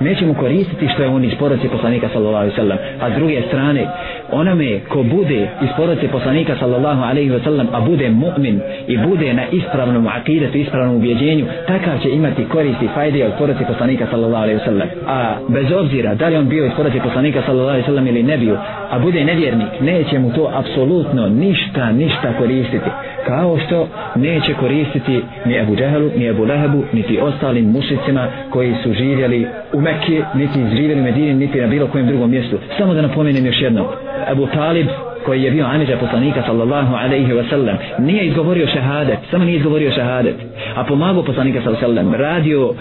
nećemo koristiti što je on iz porodice poslanika sallallahu alaihi sallam. A s druge strane onome ko bude iz porodice poslanika sallallahu alaihi ve sallam a bude mu'min i bude na ispravnom akidetu ispravnom ubjeđenju takav će imati koristi fajde od porodice poslanika sallallahu alaihi ve sallam. A bez obzira da li on bio iz porodice poslanika sallallahu alaihi ve sallam ili ne bio a bude nevjernik neće mu to apsolutno ništa ništa koristiti kao što neće koristiti ni Abu Džehelu, ni Abu Lehebu, niti ostalim mušicima koji su živjeli u Mekije, niti živjeli u Medini, niti na bilo kojem drugom mjestu. Samo da napomenem još jedno. Abu Talib, koji je bio amiđa poslanika sallallahu alaihi wa sallam, nije izgovorio šehadet, samo nije izgovorio šehadet, a pomagao poslanika sallallahu alaihi wa sallam, radio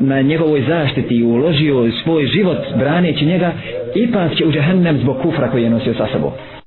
na njegovoj zaštiti i uložio svoj život braneći njega, ipak će u džahannam zbog kufra koji je nosio sa sobom.